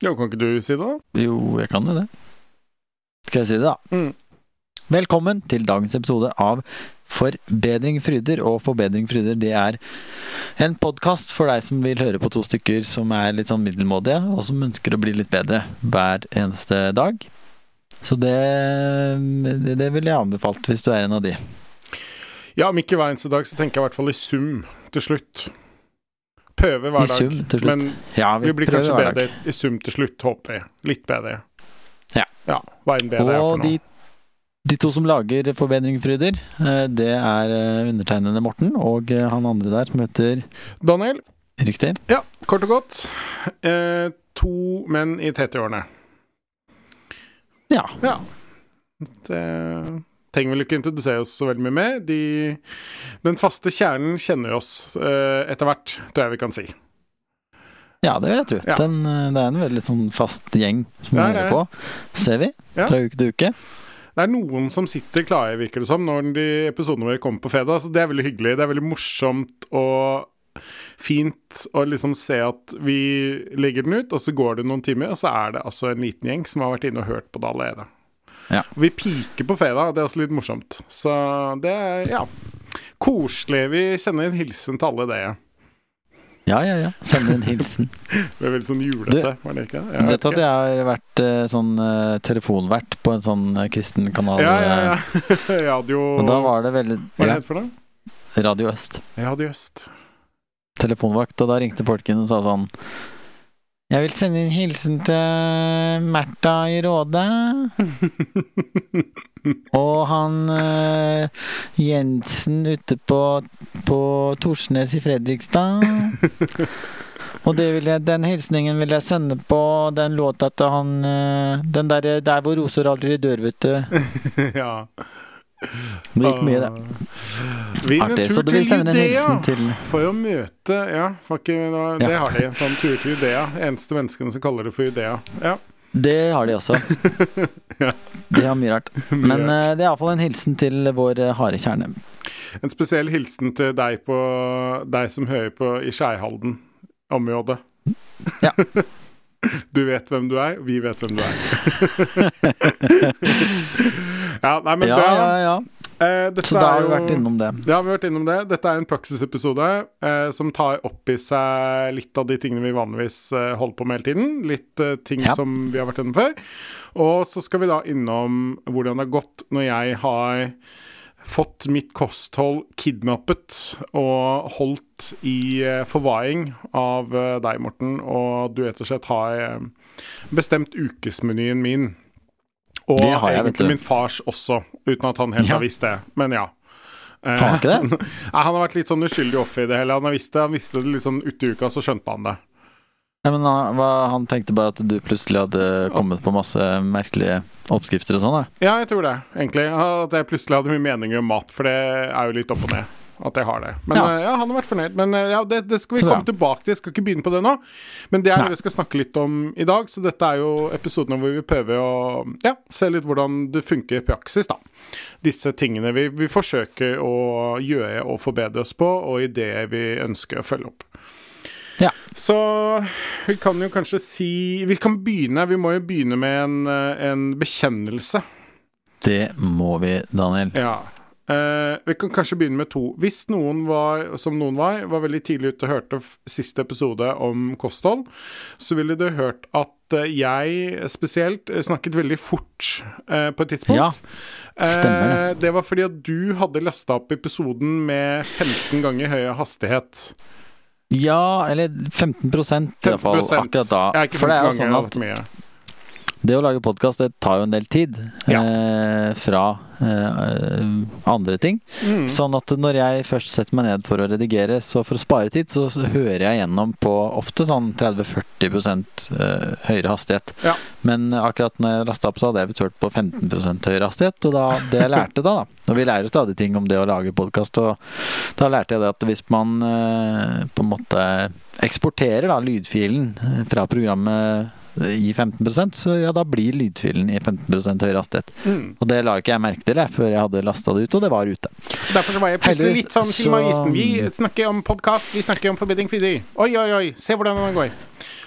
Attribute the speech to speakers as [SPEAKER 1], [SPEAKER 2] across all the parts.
[SPEAKER 1] Ja, kan ikke du si det, da?
[SPEAKER 2] Jo, jeg kan jo det. Skal jeg si det, da?
[SPEAKER 1] Mm.
[SPEAKER 2] Velkommen til dagens episode av Forbedring fryder. Og Forbedring fryder det er en podkast for deg som vil høre på to stykker som er litt sånn middelmådige, og som ønsker å bli litt bedre hver eneste dag. Så det, det, det ville jeg anbefalt hvis du er en av de.
[SPEAKER 1] Ja, om ikke hver eneste dag, så tenker jeg i hvert fall i sum til slutt. Prøve hver
[SPEAKER 2] I
[SPEAKER 1] dag.
[SPEAKER 2] sum til slutt.
[SPEAKER 1] Men
[SPEAKER 2] Ja,
[SPEAKER 1] vi blir kanskje bedre i sum til slutt, håper vi. Litt bedre.
[SPEAKER 2] Ja.
[SPEAKER 1] ja hva enn bedre er
[SPEAKER 2] for
[SPEAKER 1] for
[SPEAKER 2] de, de to som lager Forbedringfryder, Fryder, det er eh, undertegnede Morten og eh, han andre der som heter
[SPEAKER 1] Daniel?
[SPEAKER 2] Riktig?
[SPEAKER 1] Ja, kort og godt. Eh, to menn i 30-årene.
[SPEAKER 2] Ja.
[SPEAKER 1] Ja. Det trenger vel ikke introdusere oss så veldig mye mer. De, den faste kjernen kjenner oss uh, etter hvert, tror jeg vi kan si.
[SPEAKER 2] Ja, det vil jeg tro.
[SPEAKER 1] Ja.
[SPEAKER 2] Den, eh, det er en veldig sånn fast gjeng som
[SPEAKER 1] vi
[SPEAKER 2] hører
[SPEAKER 1] er
[SPEAKER 2] på. Ser vi.
[SPEAKER 1] Ja.
[SPEAKER 2] Fra uke til uke.
[SPEAKER 1] Det er noen som sitter klare, virker det som, når de episodene våre kommer på fredag. Så det er veldig hyggelig. Det er veldig morsomt og fint å liksom se at vi legger den ut, og så går det noen timer, og så er det altså en liten gjeng som har vært inne og hørt på det allerede.
[SPEAKER 2] Ja.
[SPEAKER 1] Vi piker på fredag, det er også litt morsomt. Så det er, ja Koselig. Vi sender en hilsen til alle dere.
[SPEAKER 2] Ja, ja, ja. Sender en hilsen.
[SPEAKER 1] Det er veldig sånn julete, var det ikke?
[SPEAKER 2] Du vet at jeg har vært eh, sånn eh, telefonvert på en sånn eh, kristen kanal.
[SPEAKER 1] Ja, ja, ja. Radio
[SPEAKER 2] Og da var det veldig
[SPEAKER 1] Hva det
[SPEAKER 2] ja,
[SPEAKER 1] het for noe?
[SPEAKER 2] Radio Øst.
[SPEAKER 1] Radio Øst.
[SPEAKER 2] Telefonvakt. Og da ringte folk inn og sa sånn Jeg vil sende en hilsen til Märtha i Råde. Og han uh, Jensen ute på, på Torsnes i Fredrikstad. Og jeg, den hilsningen vil jeg sende på den låta til han uh, Den der, der hvor roser aldri dør, vet du.
[SPEAKER 1] ja.
[SPEAKER 2] Det gikk mye, det.
[SPEAKER 1] Vinn en tur
[SPEAKER 2] Så du vil
[SPEAKER 1] til Judea
[SPEAKER 2] hilsen til
[SPEAKER 1] for å møte Ja, ikke, da, det har de. Sånn tur til Judea. Eneste menneskene som kaller det for Judea. Ja.
[SPEAKER 2] Det har de også.
[SPEAKER 1] Ja.
[SPEAKER 2] De har mye rart. Men uh, det er iallfall en hilsen til vår eh, harde kjerne.
[SPEAKER 1] En spesiell hilsen til deg, på, deg som hører på i Skeihalden-området.
[SPEAKER 2] Ja.
[SPEAKER 1] Du vet hvem du er, vi vet hvem du er. ja, nei, men
[SPEAKER 2] Ja, ja, ja.
[SPEAKER 1] Eh,
[SPEAKER 2] Så da har vi
[SPEAKER 1] jo-
[SPEAKER 2] vært innom det.
[SPEAKER 1] Ja, vi har vært innom det. Dette er en praksisepisode eh, som tar opp i seg litt av de tingene vi vanligvis eh, holder på med hele tiden. Litt eh, ting
[SPEAKER 2] Ja.
[SPEAKER 1] som vi har vært innom før. Og så skal vi da innom hvordan det har gått når jeg har fått mitt kosthold kidnappet og holdt i eh, forvaring av eh, deg, Morten, og du rett og slett har eh, bestemt ukesmenyen min. Og
[SPEAKER 2] jeg, vet
[SPEAKER 1] egentlig min fars også, uten at han helt
[SPEAKER 2] Ja.
[SPEAKER 1] har visst det. Men ja.
[SPEAKER 2] Har han ikke det?
[SPEAKER 1] Han har vært litt sånn uskyldig offer i det hele. Han har visst det, han visste det litt sånn uti uka, så skjønte han det.
[SPEAKER 2] Ja, men han, hva, han tenkte bare at du plutselig hadde kommet på masse merkelige oppskrifter og sånn?
[SPEAKER 1] Ja, jeg tror det, egentlig. At jeg plutselig hadde mye meninger om mat, for det er jo litt opp og ned. At jeg har det. Men
[SPEAKER 2] Ja.
[SPEAKER 1] eh, ja, han har vært fornøyd. Men eh, ja, det, det skal vi komme tilbake til. Jeg skal ikke begynne på det nå. Men det er
[SPEAKER 2] Nei.
[SPEAKER 1] det vi skal snakke litt om i dag. Så dette er jo episoden hvor vi prøver å ja, se litt hvordan det funker i praksis, da. Disse tingene vi, vi forsøker å gjøre og forbedre oss på, og ideer vi ønsker å følge opp.
[SPEAKER 2] Ja.
[SPEAKER 1] Så vi kan jo kanskje si Vi kan begynne. Vi må jo begynne med en, en bekjennelse.
[SPEAKER 2] Det må vi, Daniel.
[SPEAKER 1] Ja. Eh, vi kan kanskje begynne med to. Hvis noen var, som noen var, var veldig tidlig ute og hørte siste episode om kosthold, så ville du hørt at eh, jeg spesielt snakket veldig fort eh, på et tidspunkt.
[SPEAKER 2] Ja, stemmer
[SPEAKER 1] Eh, det var fordi at du hadde lasta opp episoden med 15 ganger høy hastighet.
[SPEAKER 2] Ja, eller 15% i hvert fall
[SPEAKER 1] 15%.
[SPEAKER 2] akkurat da.
[SPEAKER 1] Jeg ikke 15
[SPEAKER 2] For det er jo sånn at. Det å lage podkast, tar jo en del tid
[SPEAKER 1] Ja.
[SPEAKER 2] eh, fra eh, andre ting.
[SPEAKER 1] Mm.
[SPEAKER 2] Sånn at når jeg først setter meg ned for å redigere, så for å spare tid, så, så hører jeg gjennom på ofte sånn 30-40 eh, høyere hastighet.
[SPEAKER 1] Ja.
[SPEAKER 2] Men akkurat når jeg lasta opp, så hadde jeg visst hørt på 15 høyere hastighet. Og da, det jeg lærte da, da Og vi lærer stadig ting om det å lage podkast, og da lærte jeg det at hvis man eh, på en måte eksporterer da lydfilen eh, fra programmet i 15% så ja, da blir lydfilen i 15 høyere hastighet.
[SPEAKER 1] Mm.
[SPEAKER 2] Og det la ikke jeg merke til jeg, før jeg hadde lasta det ut, og det var ute.
[SPEAKER 1] Derfor så var jeg plutselig
[SPEAKER 2] Heldigvis
[SPEAKER 1] litt sånn Filmavisen.
[SPEAKER 2] så-
[SPEAKER 1] Vi snakker om podkast, vi snakker om forbedring fridig. Oi, oi, oi, se hvordan den går.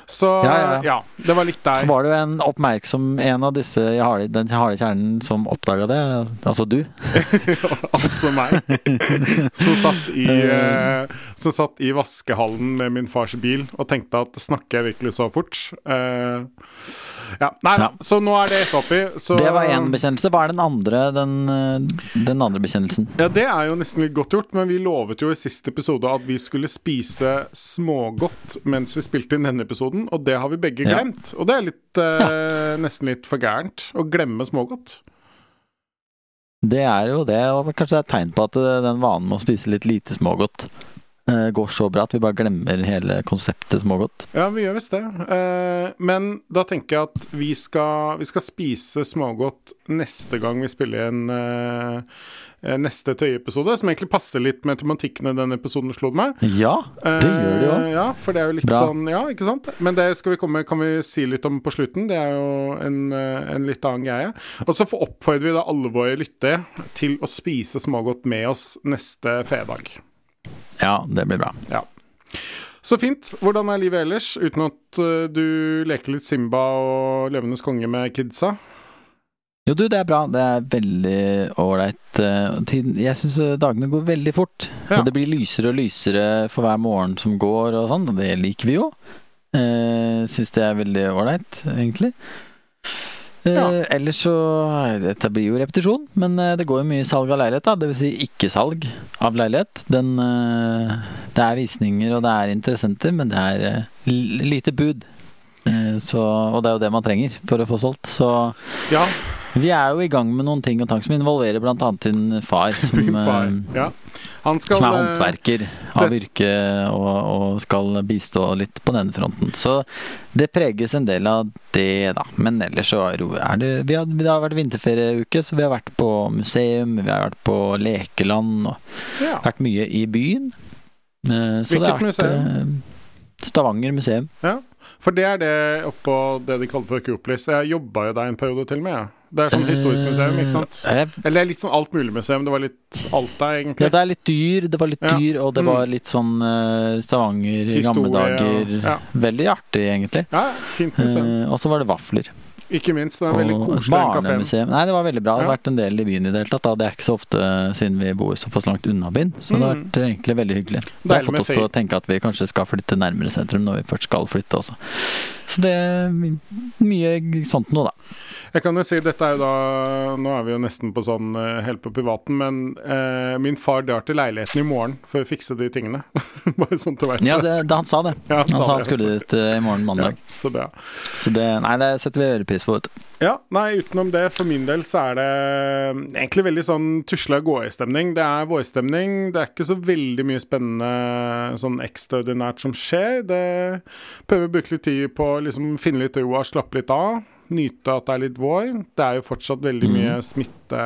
[SPEAKER 1] Så
[SPEAKER 2] Ja, ja, ja.
[SPEAKER 1] det var litt der.
[SPEAKER 2] Så var det jo en oppmerksom En av disse i harde, den harde kjernen som oppdaga det. Altså du.
[SPEAKER 1] altså meg. Som satt, i, eh, som satt i vaskehallen med min fars bil og tenkte at snakker jeg virkelig så fort? Eh, ja. Nei
[SPEAKER 2] Ja.
[SPEAKER 1] så nå er det ett oppi. Så,
[SPEAKER 2] Det var én bekjennelse. Hva er den andre, den, eh, den andre bekjennelsen?
[SPEAKER 1] Ja, det er jo nesten litt godt gjort, men vi lovet jo i siste episode at vi skulle spise smågodt mens vi spilte inn denne episoden, og det har vi begge
[SPEAKER 2] Ja.
[SPEAKER 1] glemt. Og det er litt, eh, nesten litt for gærent å glemme smågodt.
[SPEAKER 2] Det er jo det, og kanskje det er et tegn på at eh, den vanen med å spise litt lite smågodt går så bra at vi bare glemmer hele konseptet smågodt.
[SPEAKER 1] Ja, vi gjør visst det. Eh, men da tenker jeg at vi skal, vi skal spise smågodt neste gang vi spiller en eh, eh, neste Tøye-episode, som egentlig passer litt med tematikken i den episoden slo med.
[SPEAKER 2] Ja, det gjør det jo.
[SPEAKER 1] Eh, Ja, for det er jo litt
[SPEAKER 2] Bra.
[SPEAKER 1] sånn Ja, ikke sant? Men det skal vi komme, kan vi si litt om på slutten. Det er jo en, eh, en litt annen greie. Og så oppfordrer vi da alle våre lyttere til å spise smågodt med oss neste fredag.
[SPEAKER 2] Ja, det blir bra.
[SPEAKER 1] Ja. Så fint. Hvordan er livet ellers, uten at eh, du leker litt Simba og Løvenes konge med kidsa?
[SPEAKER 2] Jo, du, det er bra. Det er veldig ålreit. eh, Jeg syns dagene går veldig fort.
[SPEAKER 1] Ja.
[SPEAKER 2] Og det blir lysere og lysere for hver morgen som går og sånn, og det liker vi jo. Eh, syns det er veldig ålreit, egentlig. Eh, Ellers så Dette blir jo repetisjon, men eh, det går jo mye salg av leilighet, da. Dvs. Si ikke-salg av leilighet. Den eh, Det er visninger og det er interessenter, men det er eh, lite bud. Så, og det er jo det man trenger for å få solgt. Så
[SPEAKER 1] Ja,
[SPEAKER 2] vi er jo i gang med noen ting og tang som involverer bl.a. din far, som,
[SPEAKER 1] far.
[SPEAKER 2] eh,
[SPEAKER 1] Ja. Han skal
[SPEAKER 2] som er
[SPEAKER 1] eh,
[SPEAKER 2] håndverker av yrke og, og skal bistå litt på den fronten. Så det preges en del av det, da. Men ellers så er det- Vi har, det har vært vinterferieuke, så vi har vært på museum, vi har vært på lekeland og
[SPEAKER 1] Ja.
[SPEAKER 2] vært mye i byen. Så Så det har vært museum? Stavanger museum.
[SPEAKER 1] Ja, for det er det oppå det de kaller for Akropolis. Jeg jobba jo der en periode til og med. Ja. Det er sånn historisk museum, ikke sant?
[SPEAKER 2] Eh,
[SPEAKER 1] Eller er litt sånn alt mulig museum. Det var litt alt der,
[SPEAKER 2] Ja,
[SPEAKER 1] egentlig.
[SPEAKER 2] det er litt dyr, det var litt
[SPEAKER 1] Ja.
[SPEAKER 2] dyr, og det
[SPEAKER 1] Mm.
[SPEAKER 2] var litt sånn uh, Stavanger i gamle dager.
[SPEAKER 1] ja.
[SPEAKER 2] Veldig artig, egentlig.
[SPEAKER 1] Ja, fint museum.
[SPEAKER 2] Uh, og så var det vafler.
[SPEAKER 1] Ikke minst. Det er veldig koselig,
[SPEAKER 2] barnemuseum. Nei, det var veldig bra. Det har
[SPEAKER 1] Ja.
[SPEAKER 2] vært en del i byen i det hele tatt. Da. Det er ikke så ofte siden vi bor såpass langt unna byen. Så det har
[SPEAKER 1] Mm.
[SPEAKER 2] vært egentlig veldig hyggelig. Det har fått oss til å tenke at vi kanskje skal flytte nærmere sentrum når vi først skal flytte også. Så det er mye sånt nå, da.
[SPEAKER 1] Jeg kan jo si, dette er jo da Nå er vi jo nesten på sånn eh, helt på privaten, men eh, min far drar til leiligheten i morgen for å fikse de tingene. Bare sånn til å være
[SPEAKER 2] Ja, det, det, han sa det.
[SPEAKER 1] Ja,
[SPEAKER 2] Han sa han skulle dit eh, i morgen mandag.
[SPEAKER 1] Ja, så bra.
[SPEAKER 2] Så det, nei, det setter vi veldig pris på. vet du.
[SPEAKER 1] Ja, nei, utenom det, for min del så er det egentlig veldig sånn tusla gåe-stemning. Det er vårstemning. Det er ikke så veldig mye spennende sånn ekstraordinært som skjer. Det prøver å bruke litt tid på å liksom finne litt ro og slappe litt av. Nyte at det er litt vår. Det er jo fortsatt veldig mye smitte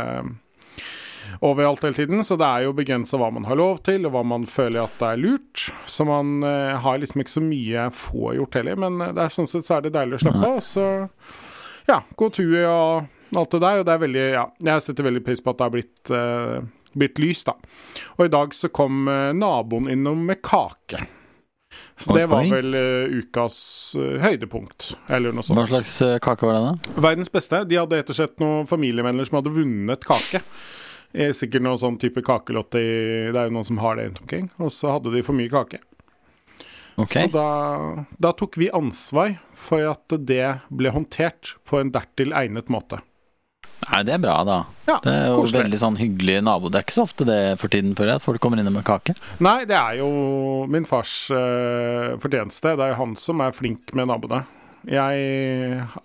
[SPEAKER 1] overalt hele tiden, så det er jo begrensa hva man har lov til, og hva man føler at det er lurt. Så man eh, har liksom ikke så mye få gjort heller, men eh, det er sånn sett så er det deilig å slappe av. Så ja, gå tur og alt det der. Og det er veldig Ja, jeg setter veldig pris på at det har blitt, eh, blitt lys, da. Og i dag så kom eh, naboen innom med kake. Så det var vel uh, ukas uh, høydepunkt, eller noe sånt.
[SPEAKER 2] Hva slags uh, kake var det, da?
[SPEAKER 1] Verdens beste. De hadde rett og slett noen familievenner som hadde vunnet kake. Sikkert noen sånn type kakelotte i Det er jo noen som har det rundt omkring. Og så hadde de for mye kake.
[SPEAKER 2] Okay.
[SPEAKER 1] Så da, da tok vi ansvar for at det ble håndtert på en dertil egnet måte.
[SPEAKER 2] Nei, det er bra, da.
[SPEAKER 1] Ja,
[SPEAKER 2] Det er jo
[SPEAKER 1] koselig.
[SPEAKER 2] veldig sånn hyggelig nabo. Det er ikke så ofte det for tiden, føler jeg, at folk kommer inn med kake.
[SPEAKER 1] Nei, det er jo min fars uh, fortjeneste. Det er jo han som er flink med naboene. Jeg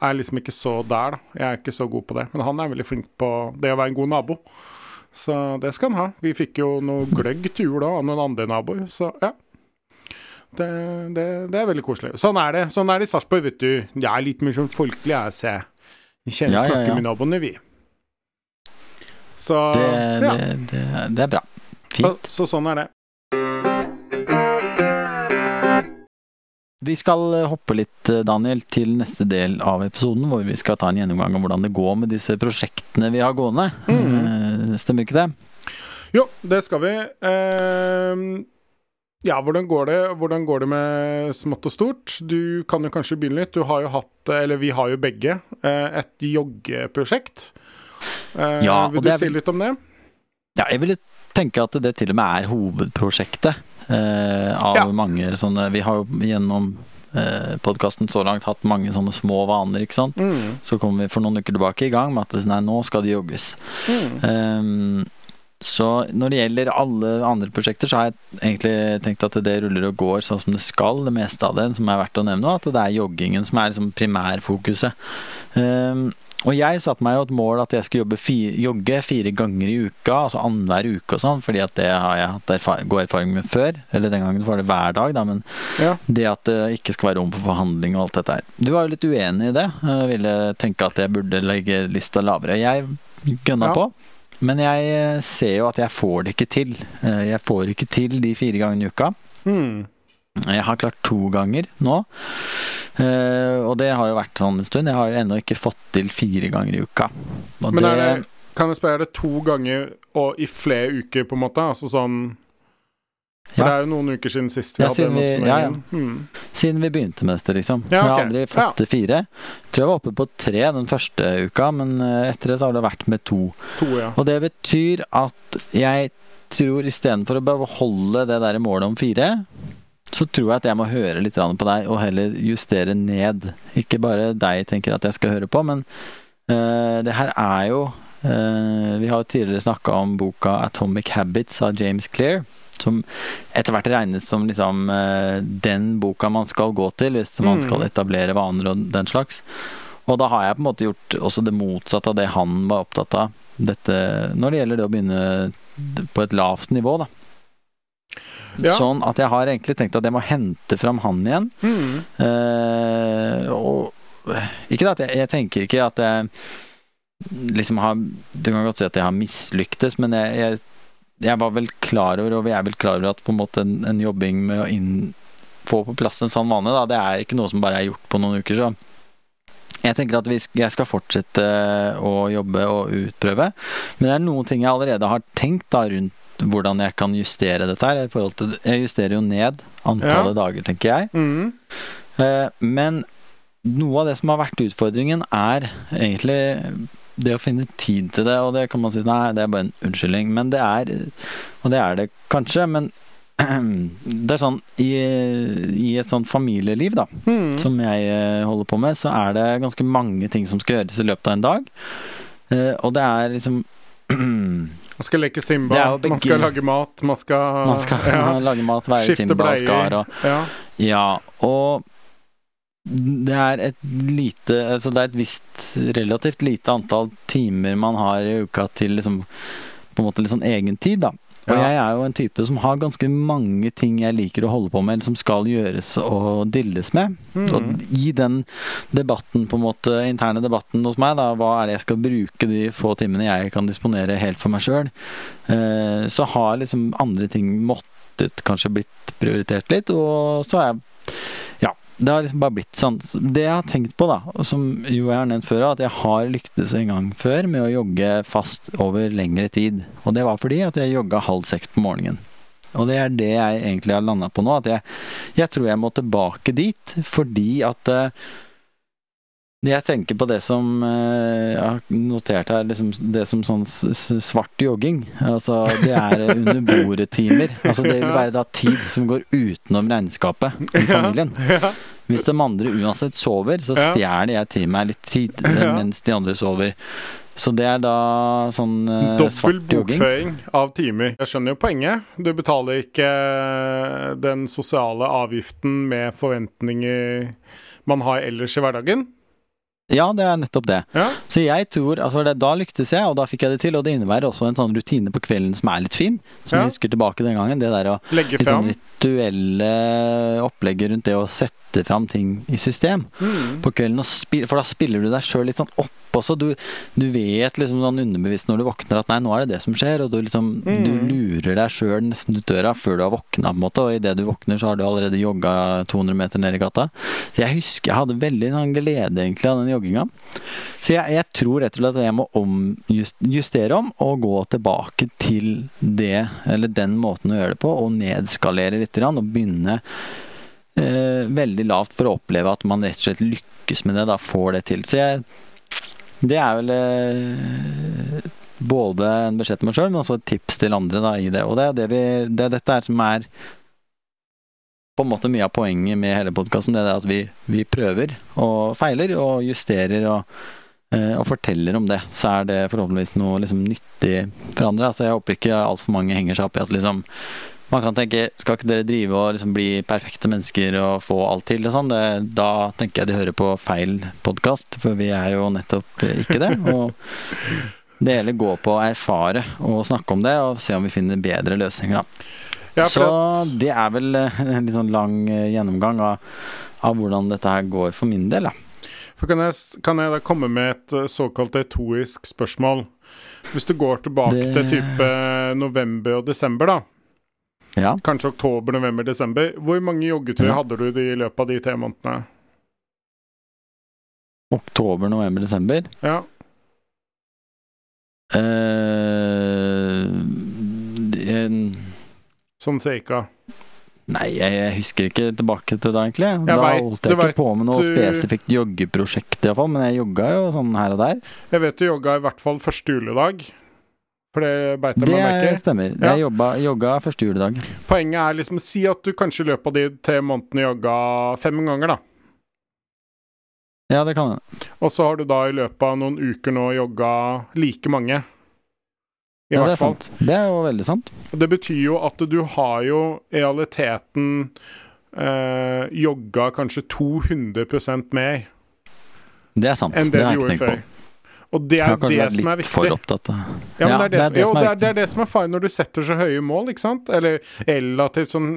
[SPEAKER 1] er liksom ikke så der, da. Jeg er ikke så god på det. Men han er veldig flink på det å være en god nabo. Så det skal han ha. Vi fikk jo noe gløgg til jul da av noen andre naboer, så ja. Det, det, det er veldig koselig. Sånn er det. Sånn er det i Sarpsborg, vet du. Jeg er litt mer sånn folkelig, jeg ser. Vi kjenner
[SPEAKER 2] Ja, ja,
[SPEAKER 1] snakker med naboene, vi. Så
[SPEAKER 2] Det,
[SPEAKER 1] ja.
[SPEAKER 2] det, det, det er bra. Fint.
[SPEAKER 1] Så sånn er det.
[SPEAKER 2] Vi skal eh, hoppe litt, eh, Daniel, til neste del av episoden, hvor vi skal ta en gjennomgang av hvordan det går med disse prosjektene vi har gående.
[SPEAKER 1] Mhm.
[SPEAKER 2] Eh, Stemmer ikke det?
[SPEAKER 1] Jo, det skal vi. Ehm, Ja, hvordan går, det, hvordan går det med smått og stort? Du kan jo kanskje begynne litt. Du har jo hatt, eller vi har jo begge, eh, et joggeprosjekt. Eh,
[SPEAKER 2] Ja,
[SPEAKER 1] Vil du
[SPEAKER 2] er
[SPEAKER 1] si litt om det?
[SPEAKER 2] Ja, jeg ville tenke at det til og med er hovedprosjektet eh, av
[SPEAKER 1] Ja.
[SPEAKER 2] mange sånne Vi har jo gjennom eh, podkasten så langt hatt mange sånne små vaner, ikke sant.
[SPEAKER 1] Mm.
[SPEAKER 2] Så kom vi for noen uker tilbake i gang med at nei, nå skal det jogges.
[SPEAKER 1] Mm.
[SPEAKER 2] Ehm, så når det gjelder alle andre prosjekter, så har jeg egentlig tenkt at det ruller og går sånn som det skal, det meste av det, som er verdt å nevne, at det er joggingen som er liksom primærfokuset. Ehm, og jeg satte meg jo et mål at jeg skulle jobbe fi, jogge fire ganger i uka, altså annenhver uke og sånn, fordi at det har jeg hatt god erfaring med før. Eller den gangen var det hver dag, da, men
[SPEAKER 1] Ja.
[SPEAKER 2] det at det ikke skal være rom for forhandling og alt dette her. Du var jo litt uenig i det. Jeg ville tenke at jeg burde legge lista lavere. Jeg gønna
[SPEAKER 1] Ja.
[SPEAKER 2] på. Men jeg eh, ser jo at jeg får det ikke til. Eh, Jeg får ikke til de fire gangene i uka.
[SPEAKER 1] Mm.
[SPEAKER 2] Jeg har klart to ganger nå. Eh, og det har jo vært sånn en stund. Jeg har jo ennå ikke fått til fire ganger i uka. Og
[SPEAKER 1] Men er det, kan jeg spørre, er det to ganger og i flere uker, på en måte? Altså sånn For
[SPEAKER 2] Ja.
[SPEAKER 1] det er jo noen uker siden sist vi
[SPEAKER 2] Ja,
[SPEAKER 1] hadde en
[SPEAKER 2] vi- ja, ja.
[SPEAKER 1] oppsummering. Mm.
[SPEAKER 2] Siden vi begynte med dette, liksom.
[SPEAKER 1] Ja,
[SPEAKER 2] Jeg har aldri fått til fire. Tror jeg var oppe på tre den første uka, men eh, etter det så har det vært med to.
[SPEAKER 1] To, ja.
[SPEAKER 2] Og det betyr at jeg tror istedenfor å beholde det der målet om fire, så tror jeg at jeg må høre litt på deg og heller justere ned. Ikke bare deg tenker at jeg skal høre på, men uh, det her er jo uh, Vi har jo tidligere snakka om boka 'Atomic Habits' av James Clear. Som etter hvert regnes som liksom uh, den boka man skal gå til hvis man
[SPEAKER 1] Mm.
[SPEAKER 2] skal etablere vaner og den slags. Og da har jeg på en måte gjort også det motsatte av det han var opptatt av. Dette, når det gjelder det å begynne på et lavt nivå, da.
[SPEAKER 1] Ja.
[SPEAKER 2] Sånn at jeg har egentlig tenkt at jeg må hente fram han igjen.
[SPEAKER 1] Mm.
[SPEAKER 2] Eh, og ikke at jeg, jeg tenker ikke at jeg liksom har Du kan godt si at jeg har mislyktes, men jeg, jeg, jeg var vel klar over, og vi er vel klar over at på en måte en, en jobbing med å inn, få på plass en sånn vane, da, det er ikke noe som bare er gjort på noen uker. så jeg tenker at vi, jeg skal fortsette å jobbe og utprøve. Men det er noen ting jeg allerede har tenkt da rundt hvordan jeg kan justere dette her. til, Jeg justerer jo ned antallet dager, tenker jeg.
[SPEAKER 1] Mm.
[SPEAKER 2] Eh, Men noe av det som har vært utfordringen, er egentlig det å finne tid til det. Og det kan man si nei, det er bare en unnskyldning. Men det er Og det er det kanskje, men det er sånn i, i et sånt familieliv, da,
[SPEAKER 1] Mm.
[SPEAKER 2] som jeg eh, holder på med, så er det ganske mange ting som skal gjøres i løpet av en dag. Eh, Og det er liksom
[SPEAKER 1] Man skal leke Simba, man skal lage mat, man skal,
[SPEAKER 2] Man skal
[SPEAKER 1] ja,
[SPEAKER 2] lage mat, være
[SPEAKER 1] skifte
[SPEAKER 2] Simba bleier. Skar og
[SPEAKER 1] Ja.
[SPEAKER 2] Ja, og det er et lite Altså det er et visst relativt lite antall timer man har i uka til liksom på en måte litt sånn egen tid, da. Og
[SPEAKER 1] Ja.
[SPEAKER 2] jeg er jo en type som har ganske mange ting jeg liker å holde på med, eller som skal gjøres og dilles med.
[SPEAKER 1] Mm.
[SPEAKER 2] Og i den debatten, på en måte, interne debatten hos meg, da, hva er det jeg skal bruke de få timene jeg kan disponere helt for meg sjøl, eh, så har liksom andre ting måttet kanskje blitt prioritert litt, og så er jeg Ja. Det har liksom bare blitt sånn. Det jeg har tenkt på, da, som jo jeg har nevnt før, at jeg har lyktes en gang før med å jogge fast over lengre tid. Og det var fordi at jeg jogga halv seks på morgenen. Og det er det jeg egentlig har landa på nå. At jeg, jeg tror jeg må tilbake dit, fordi at eh, jeg tenker på det som eh, Jeg har notert her liksom det som sånn svart jogging. Altså det er under bordet-timer. Altså det vil være da tid som går utenom regnskapet i familien. Hvis de andre uansett sover, så stjeler jeg til meg litt tid eh, mens de andre sover. Så det er da sånn eh,
[SPEAKER 1] Dobbel bokføring av timer. Jeg skjønner jo poenget. Du betaler ikke den sosiale avgiften med forventninger man har ellers i hverdagen.
[SPEAKER 2] Ja, det er nettopp det.
[SPEAKER 1] Ja.
[SPEAKER 2] Så jeg tror, altså det, Da lyktes jeg, og da fikk jeg det til. Og det innebærer også en sånn rutine på kvelden som er litt fin. Som
[SPEAKER 1] Ja.
[SPEAKER 2] jeg husker tilbake den gangen. Det der å
[SPEAKER 1] Legge
[SPEAKER 2] litt sånn
[SPEAKER 1] fram.
[SPEAKER 2] rituelle opplegget rundt det å sette fram ting i system
[SPEAKER 1] Mm.
[SPEAKER 2] på kvelden. Spil, for da spiller du deg sjøl litt sånn opp også. Du, du vet liksom sånn underbevisst når du våkner at nei, nå er det det som skjer. Og du liksom
[SPEAKER 1] Mm.
[SPEAKER 2] du lurer deg sjøl nesten ut døra før du har våkna, på en måte. Og idet du våkner, så har du allerede jogga 200 meter ned i gata. Så jeg husker jeg hadde veldig sånn glede egentlig av den jogginga. Så jeg, jeg, tror rett og slett at jeg må omjustere om og gå tilbake til det, eller den måten å gjøre det på, og nedskalere litt og begynne eh, veldig lavt for å oppleve at man rett og slett lykkes med det, da får det til. Så jeg Det er vel eh, både en beskjed til meg sjøl, men også et tips til andre da, i det. Og det er det vi, det dette er som er på en måte mye av poenget med hele podkasten. Det er at vi, vi, prøver og feiler og justerer og, eh, og, forteller om det. Så er det forhåpentligvis noe liksom, nyttig for andre. Altså, jeg håper ikke altfor mange henger seg opp i at liksom man kan tenke skal ikke dere drive og liksom bli perfekte mennesker og få alt til og sånn? Da tenker jeg de hører på feil podkast, for vi er jo nettopp ikke det. Og det gjelder gå på å erfare og snakke om det og se om vi finner bedre løsninger, da. Ja, så det er vel eh, en litt sånn lang eh, gjennomgang av, av, hvordan dette her går for min del. Da.
[SPEAKER 1] For kan jeg, kan jeg da komme med et eh, såkalt etoisk spørsmål? Hvis du går tilbake det... til type november og desember, da. Ja. Kanskje oktober, november, desember. Hvor mange joggeturer ja. hadde du i løpet av de tre månedene?
[SPEAKER 2] Oktober, november, desember?
[SPEAKER 1] Ja.
[SPEAKER 2] En
[SPEAKER 1] Sånn cirka?
[SPEAKER 2] Nei, jeg, husker ikke tilbake til det, egentlig. Jeg da vet, holdt jeg ikke vet, på med noe spesifikt joggeprosjekt, iallfall. Men jeg jogga jo sånn her og der.
[SPEAKER 1] Jeg vet du jogga i hvert fall første juledag. For det beit jeg meg
[SPEAKER 2] merke. Det stemmer. Ja. Jeg jobba, jogga første juledag.
[SPEAKER 1] Poenget er liksom si at du kanskje i løpet av de tre månedene jogga fem ganger, da.
[SPEAKER 2] Ja, det kan hende.
[SPEAKER 1] Og så har du da i løpet av noen uker nå jogga like mange.
[SPEAKER 2] I ja, hvert fall. Sant. Det er jo veldig sant.
[SPEAKER 1] Det betyr jo at du har jo i realiteten eh, jogga kanskje 200% mer.
[SPEAKER 2] Det er sant. Enn det, det du gjorde før.
[SPEAKER 1] Og det er det som er viktig.
[SPEAKER 2] For opptatt av.
[SPEAKER 1] Ja, men det, er det, som, jo, det, er, det er det som er feil når du setter så høye mål, ikke sant? Eller relativt sånn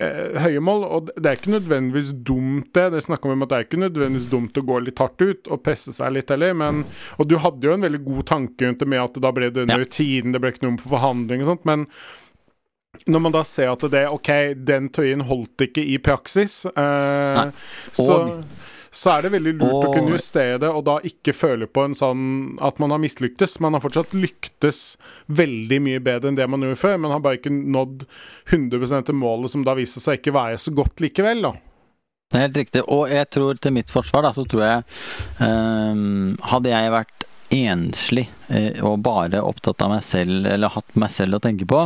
[SPEAKER 1] eh, høye mål. Og det er ikke nødvendigvis dumt, det. Det snakker vi om at det er ikke nødvendigvis dumt å gå litt hardt ut og presse seg litt heller, men Og du hadde jo en veldig god tanke rundt det med at da ble det under ja. tiden, det ble ikke noe for forhandling og sånt, men når man da ser at det OK, den tøyen holdt ikke i praksis, eh, så så er det veldig lurt og... å kunne justere det, og da ikke føle på en sånn at man har mislyktes. Man har fortsatt lyktes veldig mye bedre enn det man gjorde før, men har bare ikke nådd 100% til målet, som da viser seg ikke være så godt likevel, da.
[SPEAKER 2] Det er helt riktig. Og jeg tror til mitt forsvar, da, så tror jeg um, Hadde jeg vært enslig eh, og bare opptatt av meg selv, eller hatt meg selv å tenke på,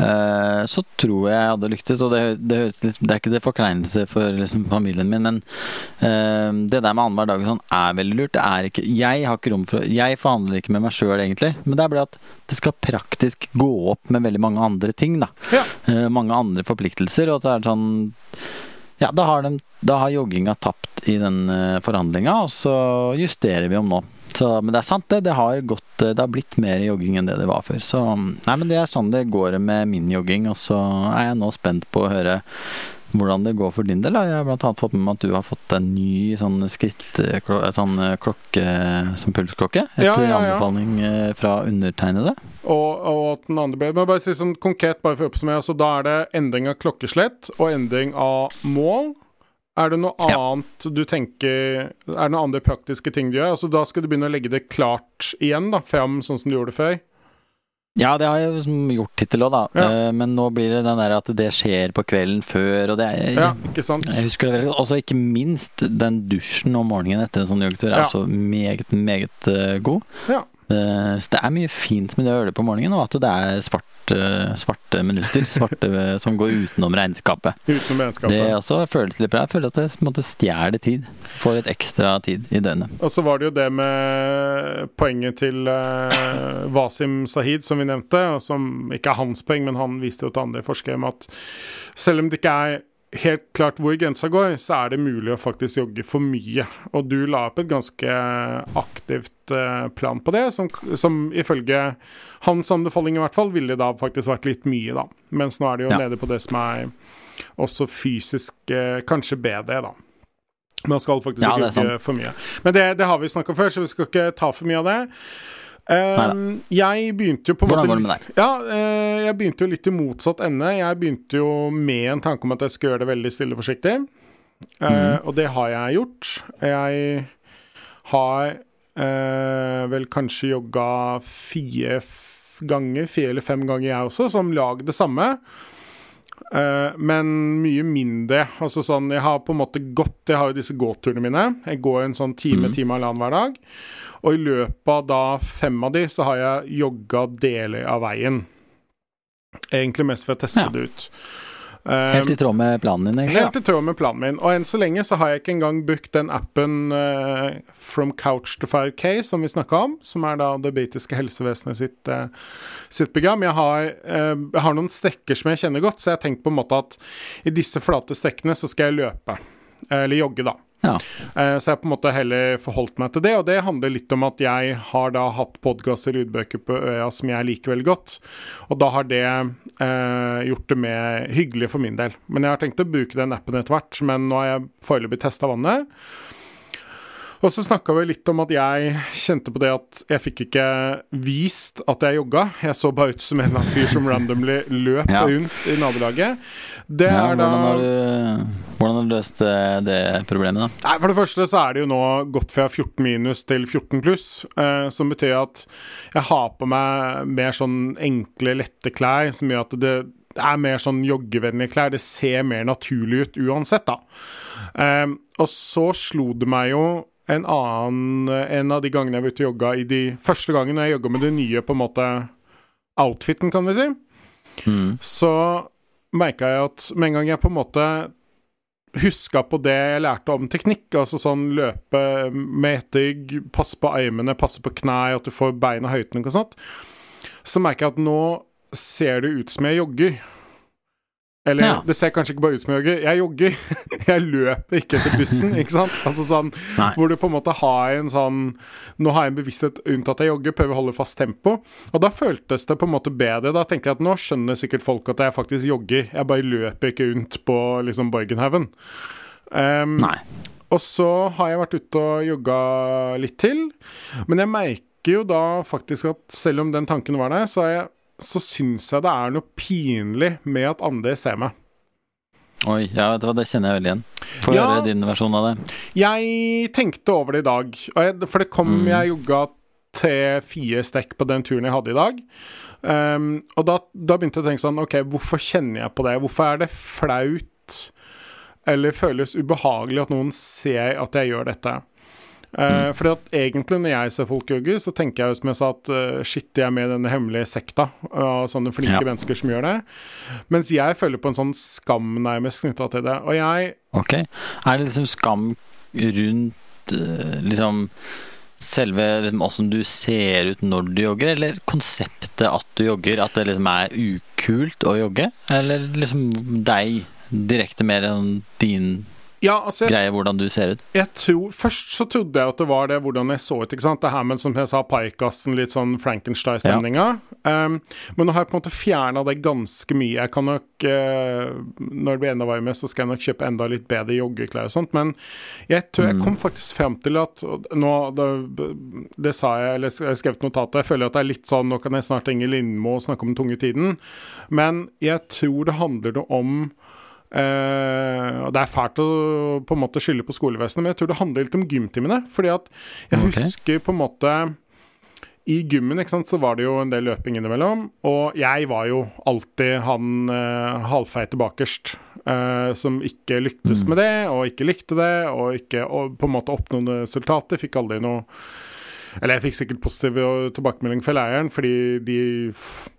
[SPEAKER 2] Eh, så tror jeg jeg hadde lyktes. Og det, det, det, er ikke det forkleinelse for liksom, familien min, men uh, det der med annenhver dag sånn er veldig lurt. Det er ikke, jeg har ikke rom for Jeg forhandler ikke med meg sjøl, egentlig. Men det er bare at det skal praktisk gå opp med veldig mange andre ting. da ja. uh, Mange andre forpliktelser. Og så er det sånn Ja, da har, de, da har jogginga tapt i den forhandlinga, og så justerer vi om nå. Så, men det er sant, det. Det har, gått, det har blitt mer jogging enn det det var før. Så nei, men det er sånn det går med min jogging. Og så er jeg nå spent på å høre hvordan det går for din del. Jeg har annet fått med meg at du har fått en ny sånn skritt sånn klokke som pulsklokke. Etter ja, ja, ja. anbefaling eh, fra undertegnede.
[SPEAKER 1] Og, og at den andre ble Men bare si sånn konkret, bare for å oppsummere. Så da er det endring av klokkeslett og endring av mål. Er det noe ja. annet du tenker Er det noen andre praktiske ting du gjør? Altså Da skal du begynne å legge det klart igjen, da, fram sånn som du gjorde det før?
[SPEAKER 2] Ja, det har jeg liksom gjort hittil òg, da. Ja. Uh, men nå blir det den der at det skjer på kvelden før, og det er
[SPEAKER 1] Ja, ikke sant.
[SPEAKER 2] Jeg husker det veldig godt. Også ikke minst den dusjen om morgenen etter en sånn joggetur er ja. så meget, meget uh, god. Ja. Uh, så det er mye fint med det det på morgenen, og at det er svarte, svarte minutter svarte, som går utenom regnskapet.
[SPEAKER 1] Utenom regnskapet.
[SPEAKER 2] Det også føles litt bra. Jeg føler at det måtte stjele tid. Får litt ekstra tid i døgnet.
[SPEAKER 1] Og så var det jo det med poenget til uh, Wasim Sahid, som vi nevnte, som ikke er hans poeng, men han viste jo til andre forskere med at selv om det ikke er helt klart hvor grensa går, så er det mulig å faktisk jogge for mye. Og du la opp et ganske aktivt uh, plan på det, som, som, ifølge hans anbefaling i hvert fall ville da faktisk vært litt mye, da. Mens nå er det jo ja. nede på det som er også fysisk uh, kanskje bedre, da. Man skal faktisk ja, ikke jogge for mye. Men det, det har vi snakka om før, så vi skal ikke ta for mye av det. Uh, jeg begynte jo på en
[SPEAKER 2] måte, går det med deg?
[SPEAKER 1] Ja, uh, jeg begynte jo litt i motsatt ende. Jeg begynte jo med en tanke om at jeg skulle gjøre det veldig stille og forsiktig. Uh, mm. Og det har jeg gjort. Jeg har uh, vel kanskje jogga fire ganger, fire eller fem ganger, jeg også, som lag det samme. Uh, men mye mindre. Altså sånn, Jeg har på en måte gått Jeg har jo disse gåturene mine. Jeg går en sånn time, mm. time halvannen hver dag. Og i løpet av da fem av de, så har jeg jogga deler av veien. Egentlig mest for å teste ja. det ut.
[SPEAKER 2] Helt i tråd med planen din, egentlig?
[SPEAKER 1] Helt i tråd med planen min. Og enn så lenge så har jeg ikke engang brukt den appen uh, From Couch to 5K som vi snakka om, som er da det britiske helsevesenet sitt, uh, sitt program. Jeg har, uh, jeg har, noen strekker som jeg kjenner godt, så jeg har tenkt på en måte at i disse flate strekkene så skal jeg løpe. Eller jogge, da. Ja. Uh, så jeg har på en måte heller forholdt meg til det, og det handler litt om at jeg har da hatt podkaster og lydbøker på øya som jeg liker veldig godt, og da har det eh, gjort det mer hyggelig for min del. Men jeg har tenkt å bruke den appen etter hvert, men nå har jeg foreløpig testa vannet. Og så snakka vi litt om at jeg kjente på det at jeg fikk ikke vist at jeg jogga. Jeg så bare ut som en eller annen fyr som randomly løp ja. rundt i nabolaget.
[SPEAKER 2] Det ja, er da hvordan har, du, hvordan har du løst det problemet, da?
[SPEAKER 1] Nei, For det første så er det jo nå gått fra 14 minus til 14 pluss, eh, som betyr at jeg har på meg mer sånn enkle, lette klær, som gjør at det er mer sånn joggevennlige klær. Det ser mer naturlig ut uansett, da. Eh, og så slo det meg jo en annen En av de gangene jeg var ute og jogga i de første gangene jeg jogga med det nye på en måte outfiten, kan vi si, mm. så merka jeg at med en gang jeg på en måte huska på det jeg lærte om teknikk, altså sånn løpe med etterrygg, passe på armene, passe på knær, at du får beina høyt nok og sånt, så merker jeg at nå ser det ut som jeg jogger. Eller ja. det ser kanskje ikke bare ut som jeg jogger. Jeg jogger. jeg løper ikke etter bussen, ikke sant? Altså sånn Nei. Hvor du på en måte har en sånn Nå har jeg en bevissthet rundt at jeg jogger, prøver å holde fast tempo. Og da føltes det på en måte bedre. Da tenker jeg at nå skjønner sikkert folk at jeg faktisk jogger. Jeg bare løper ikke rundt på liksom Borgenhaugen. Um, Nei. Og så har jeg vært ute og jogga litt til. Men jeg merker jo da faktisk at selv om den tanken var der, så har jeg så syns jeg det er noe pinlig med at andre ser meg.
[SPEAKER 2] Oi, ja, vet du hva, det kjenner jeg veldig igjen. Få ja, høre din versjon av det.
[SPEAKER 1] Jeg tenkte over det i dag, for det kom mm. Jeg jogga tre-fire stekk på den turen jeg hadde i dag. Um, og da, da, begynte jeg å tenke sånn OK, hvorfor kjenner jeg på det? Hvorfor er det flaut eller føles ubehagelig at noen ser at jeg gjør dette? Uh, fordi at egentlig Når jeg ser folk jogge, så tenker jeg jo som jeg sa at uh, shit, jeg er med i denne hemmelige sekta av sånne flinke ja. mennesker som gjør det. Mens jeg føler på en sånn skam nærmest knytta til det. Og jeg
[SPEAKER 2] Ok. Er det liksom skam rundt uh, liksom selve liksom, åssen du ser ut når du jogger, eller konseptet at du jogger? At det liksom er ukult å jogge? Eller liksom deg direkte mer enn din ja, altså, jeg, greie hvordan du ser ut?
[SPEAKER 1] Jeg tror, Først så trodde jeg at det var det hvordan jeg så ut. ikke sant? Det her med som jeg sa, pajkassen, litt sånn Frankenstein-stemninga. Ja. Um, men nå har jeg på en måte fjerna det ganske mye. Jeg kan nok uh, Når det blir enda varmere, så skal jeg nok kjøpe enda litt bedre joggeklær og sånt. Men jeg tror jeg mm. kom faktisk frem til at nå, det, det, sa jeg, eller jeg skrev et notat, jeg føler at det er litt sånn Nå kan jeg snart ringe Lindmo og snakke om den tunge tiden. Men jeg tror det handler om Uh, og Det er fælt å på en måte skylde på skolevesenet, men jeg tror det handler litt om gymtimene. Fordi at jeg okay. husker på en måte I gymmen ikke sant, så var det jo en del løping innimellom, og jeg var jo alltid han uh, halvfeite bakerst. Uh, som ikke lyktes mm. med det, og ikke likte det, og ikke og på en måte oppnådde resultater. Fikk aldri noe eller jeg fikk sikkert positiv tilbakemelding fra leiren, fordi de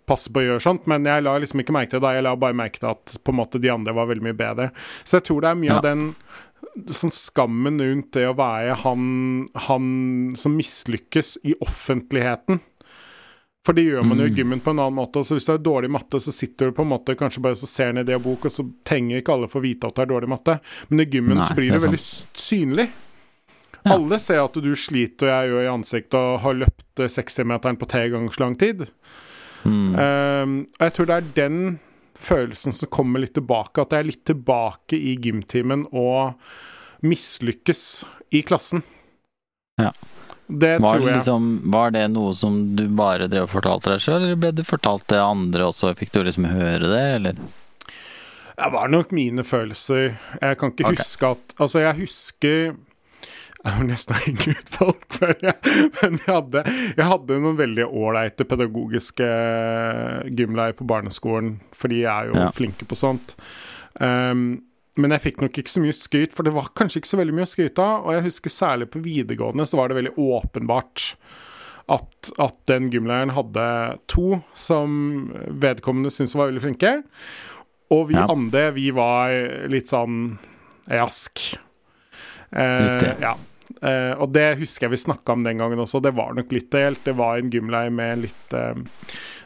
[SPEAKER 1] passer på å gjøre sånt, men jeg la liksom ikke merke til det. Jeg la bare merke til at på en måte de andre var veldig mye bedre. Så jeg tror det er mye ja. av den sånn skammen rundt det å være han, han som mislykkes i offentligheten. For det gjør man jo i mm. gymmen på en annen måte. Så Hvis du har dårlig matte, så sitter du på en måte kanskje bare så ser ned i en bok, og så trenger ikke alle få vite at du har dårlig matte. Men i gymmen Nei, så blir det, det veldig synlig. Ja. Alle ser at du sliter, og jeg gjør i ansiktet, og har løpt 60-meteren på tre ganger så lang tid. Mm. Um, og jeg tror det er den følelsen som kommer litt tilbake, at jeg er litt tilbake i gymtimen og mislykkes i klassen.
[SPEAKER 2] Ja. Det var tror jeg. Liksom, var det noe som du bare drev og fortalte deg sjøl, eller ble det fortalt til andre også? Fikk du liksom høre det, eller?
[SPEAKER 1] Det var nok mine følelser. Jeg kan ikke okay. huske at Altså, jeg husker jeg var nesten å henge ut folk, før jeg, men jeg hadde, jeg hadde noen veldig ålreite pedagogiske gymleier på barneskolen, for de er jo
[SPEAKER 2] Ja.
[SPEAKER 1] flinke på sånt. Um, men jeg fikk nok ikke så mye skryt, for det var kanskje ikke så veldig mye å skryte av. Og jeg husker særlig på videregående så var det veldig åpenbart at, at den gymleiren hadde to som vedkommende syntes var veldig flinke. Og vi
[SPEAKER 2] Ja.
[SPEAKER 1] andre, vi var litt sånn jask. Eh, ja. Eh, og det husker jeg vi snakka om den gangen også. Det var nok litt delt. Det var en gymleir med en litt eh,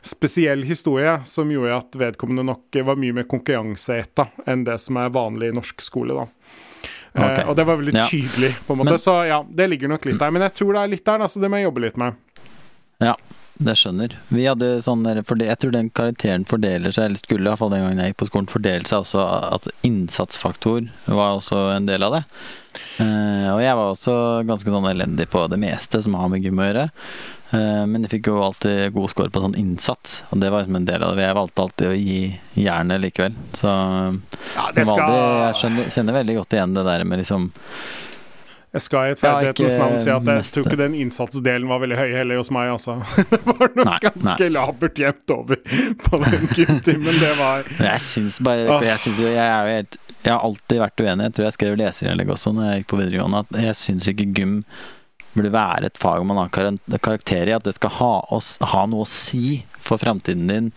[SPEAKER 1] spesiell historie som gjorde at vedkommende nok var mye mer konkurranseetta enn det som er vanlig i norsk skole, da. Eh,
[SPEAKER 2] Ok.
[SPEAKER 1] og det var veldig
[SPEAKER 2] Ja.
[SPEAKER 1] tydelig, på en måte.
[SPEAKER 2] Men-
[SPEAKER 1] Så ja, det ligger nok litt der. Men jeg tror det er litt der, da, så det må jeg jobbe litt med.
[SPEAKER 2] Ja, det skjønner. Vi hadde sånn Jeg tror den karakteren fordeler seg, eller skulle iallfall den gangen jeg gikk på skolen, fordele seg også at innsatsfaktor var også en del av det. Eh, og jeg var også ganske sånn elendig på det meste som har med gym å gjøre. Eh, men jeg fikk jo alltid god score på sånn innsats, og det var liksom en del av det. Jeg valgte alltid å gi jernet likevel. Så
[SPEAKER 1] Ja,
[SPEAKER 2] det var aldri, jeg skjønner, kjenner veldig godt igjen det der med liksom
[SPEAKER 1] Jeg skal i
[SPEAKER 2] Ja,
[SPEAKER 1] rettferdighetens navn si at jeg
[SPEAKER 2] mest-
[SPEAKER 1] tror ikke den innsatsdelen var veldig høy heller hos meg, altså. Det var nok
[SPEAKER 2] Nei,
[SPEAKER 1] ganske labert jevnt over på den gymtimen. Det var
[SPEAKER 2] Jeg syns bare jeg, synes jo, jeg, er jo helt, jeg har alltid vært uenig. Jeg tror jeg skrev leserinnlegg også når jeg gikk på videregående, at jeg syns ikke gym burde være et fag man har kar- karakter i. At det skal ha, oss, ha noe å si for framtiden din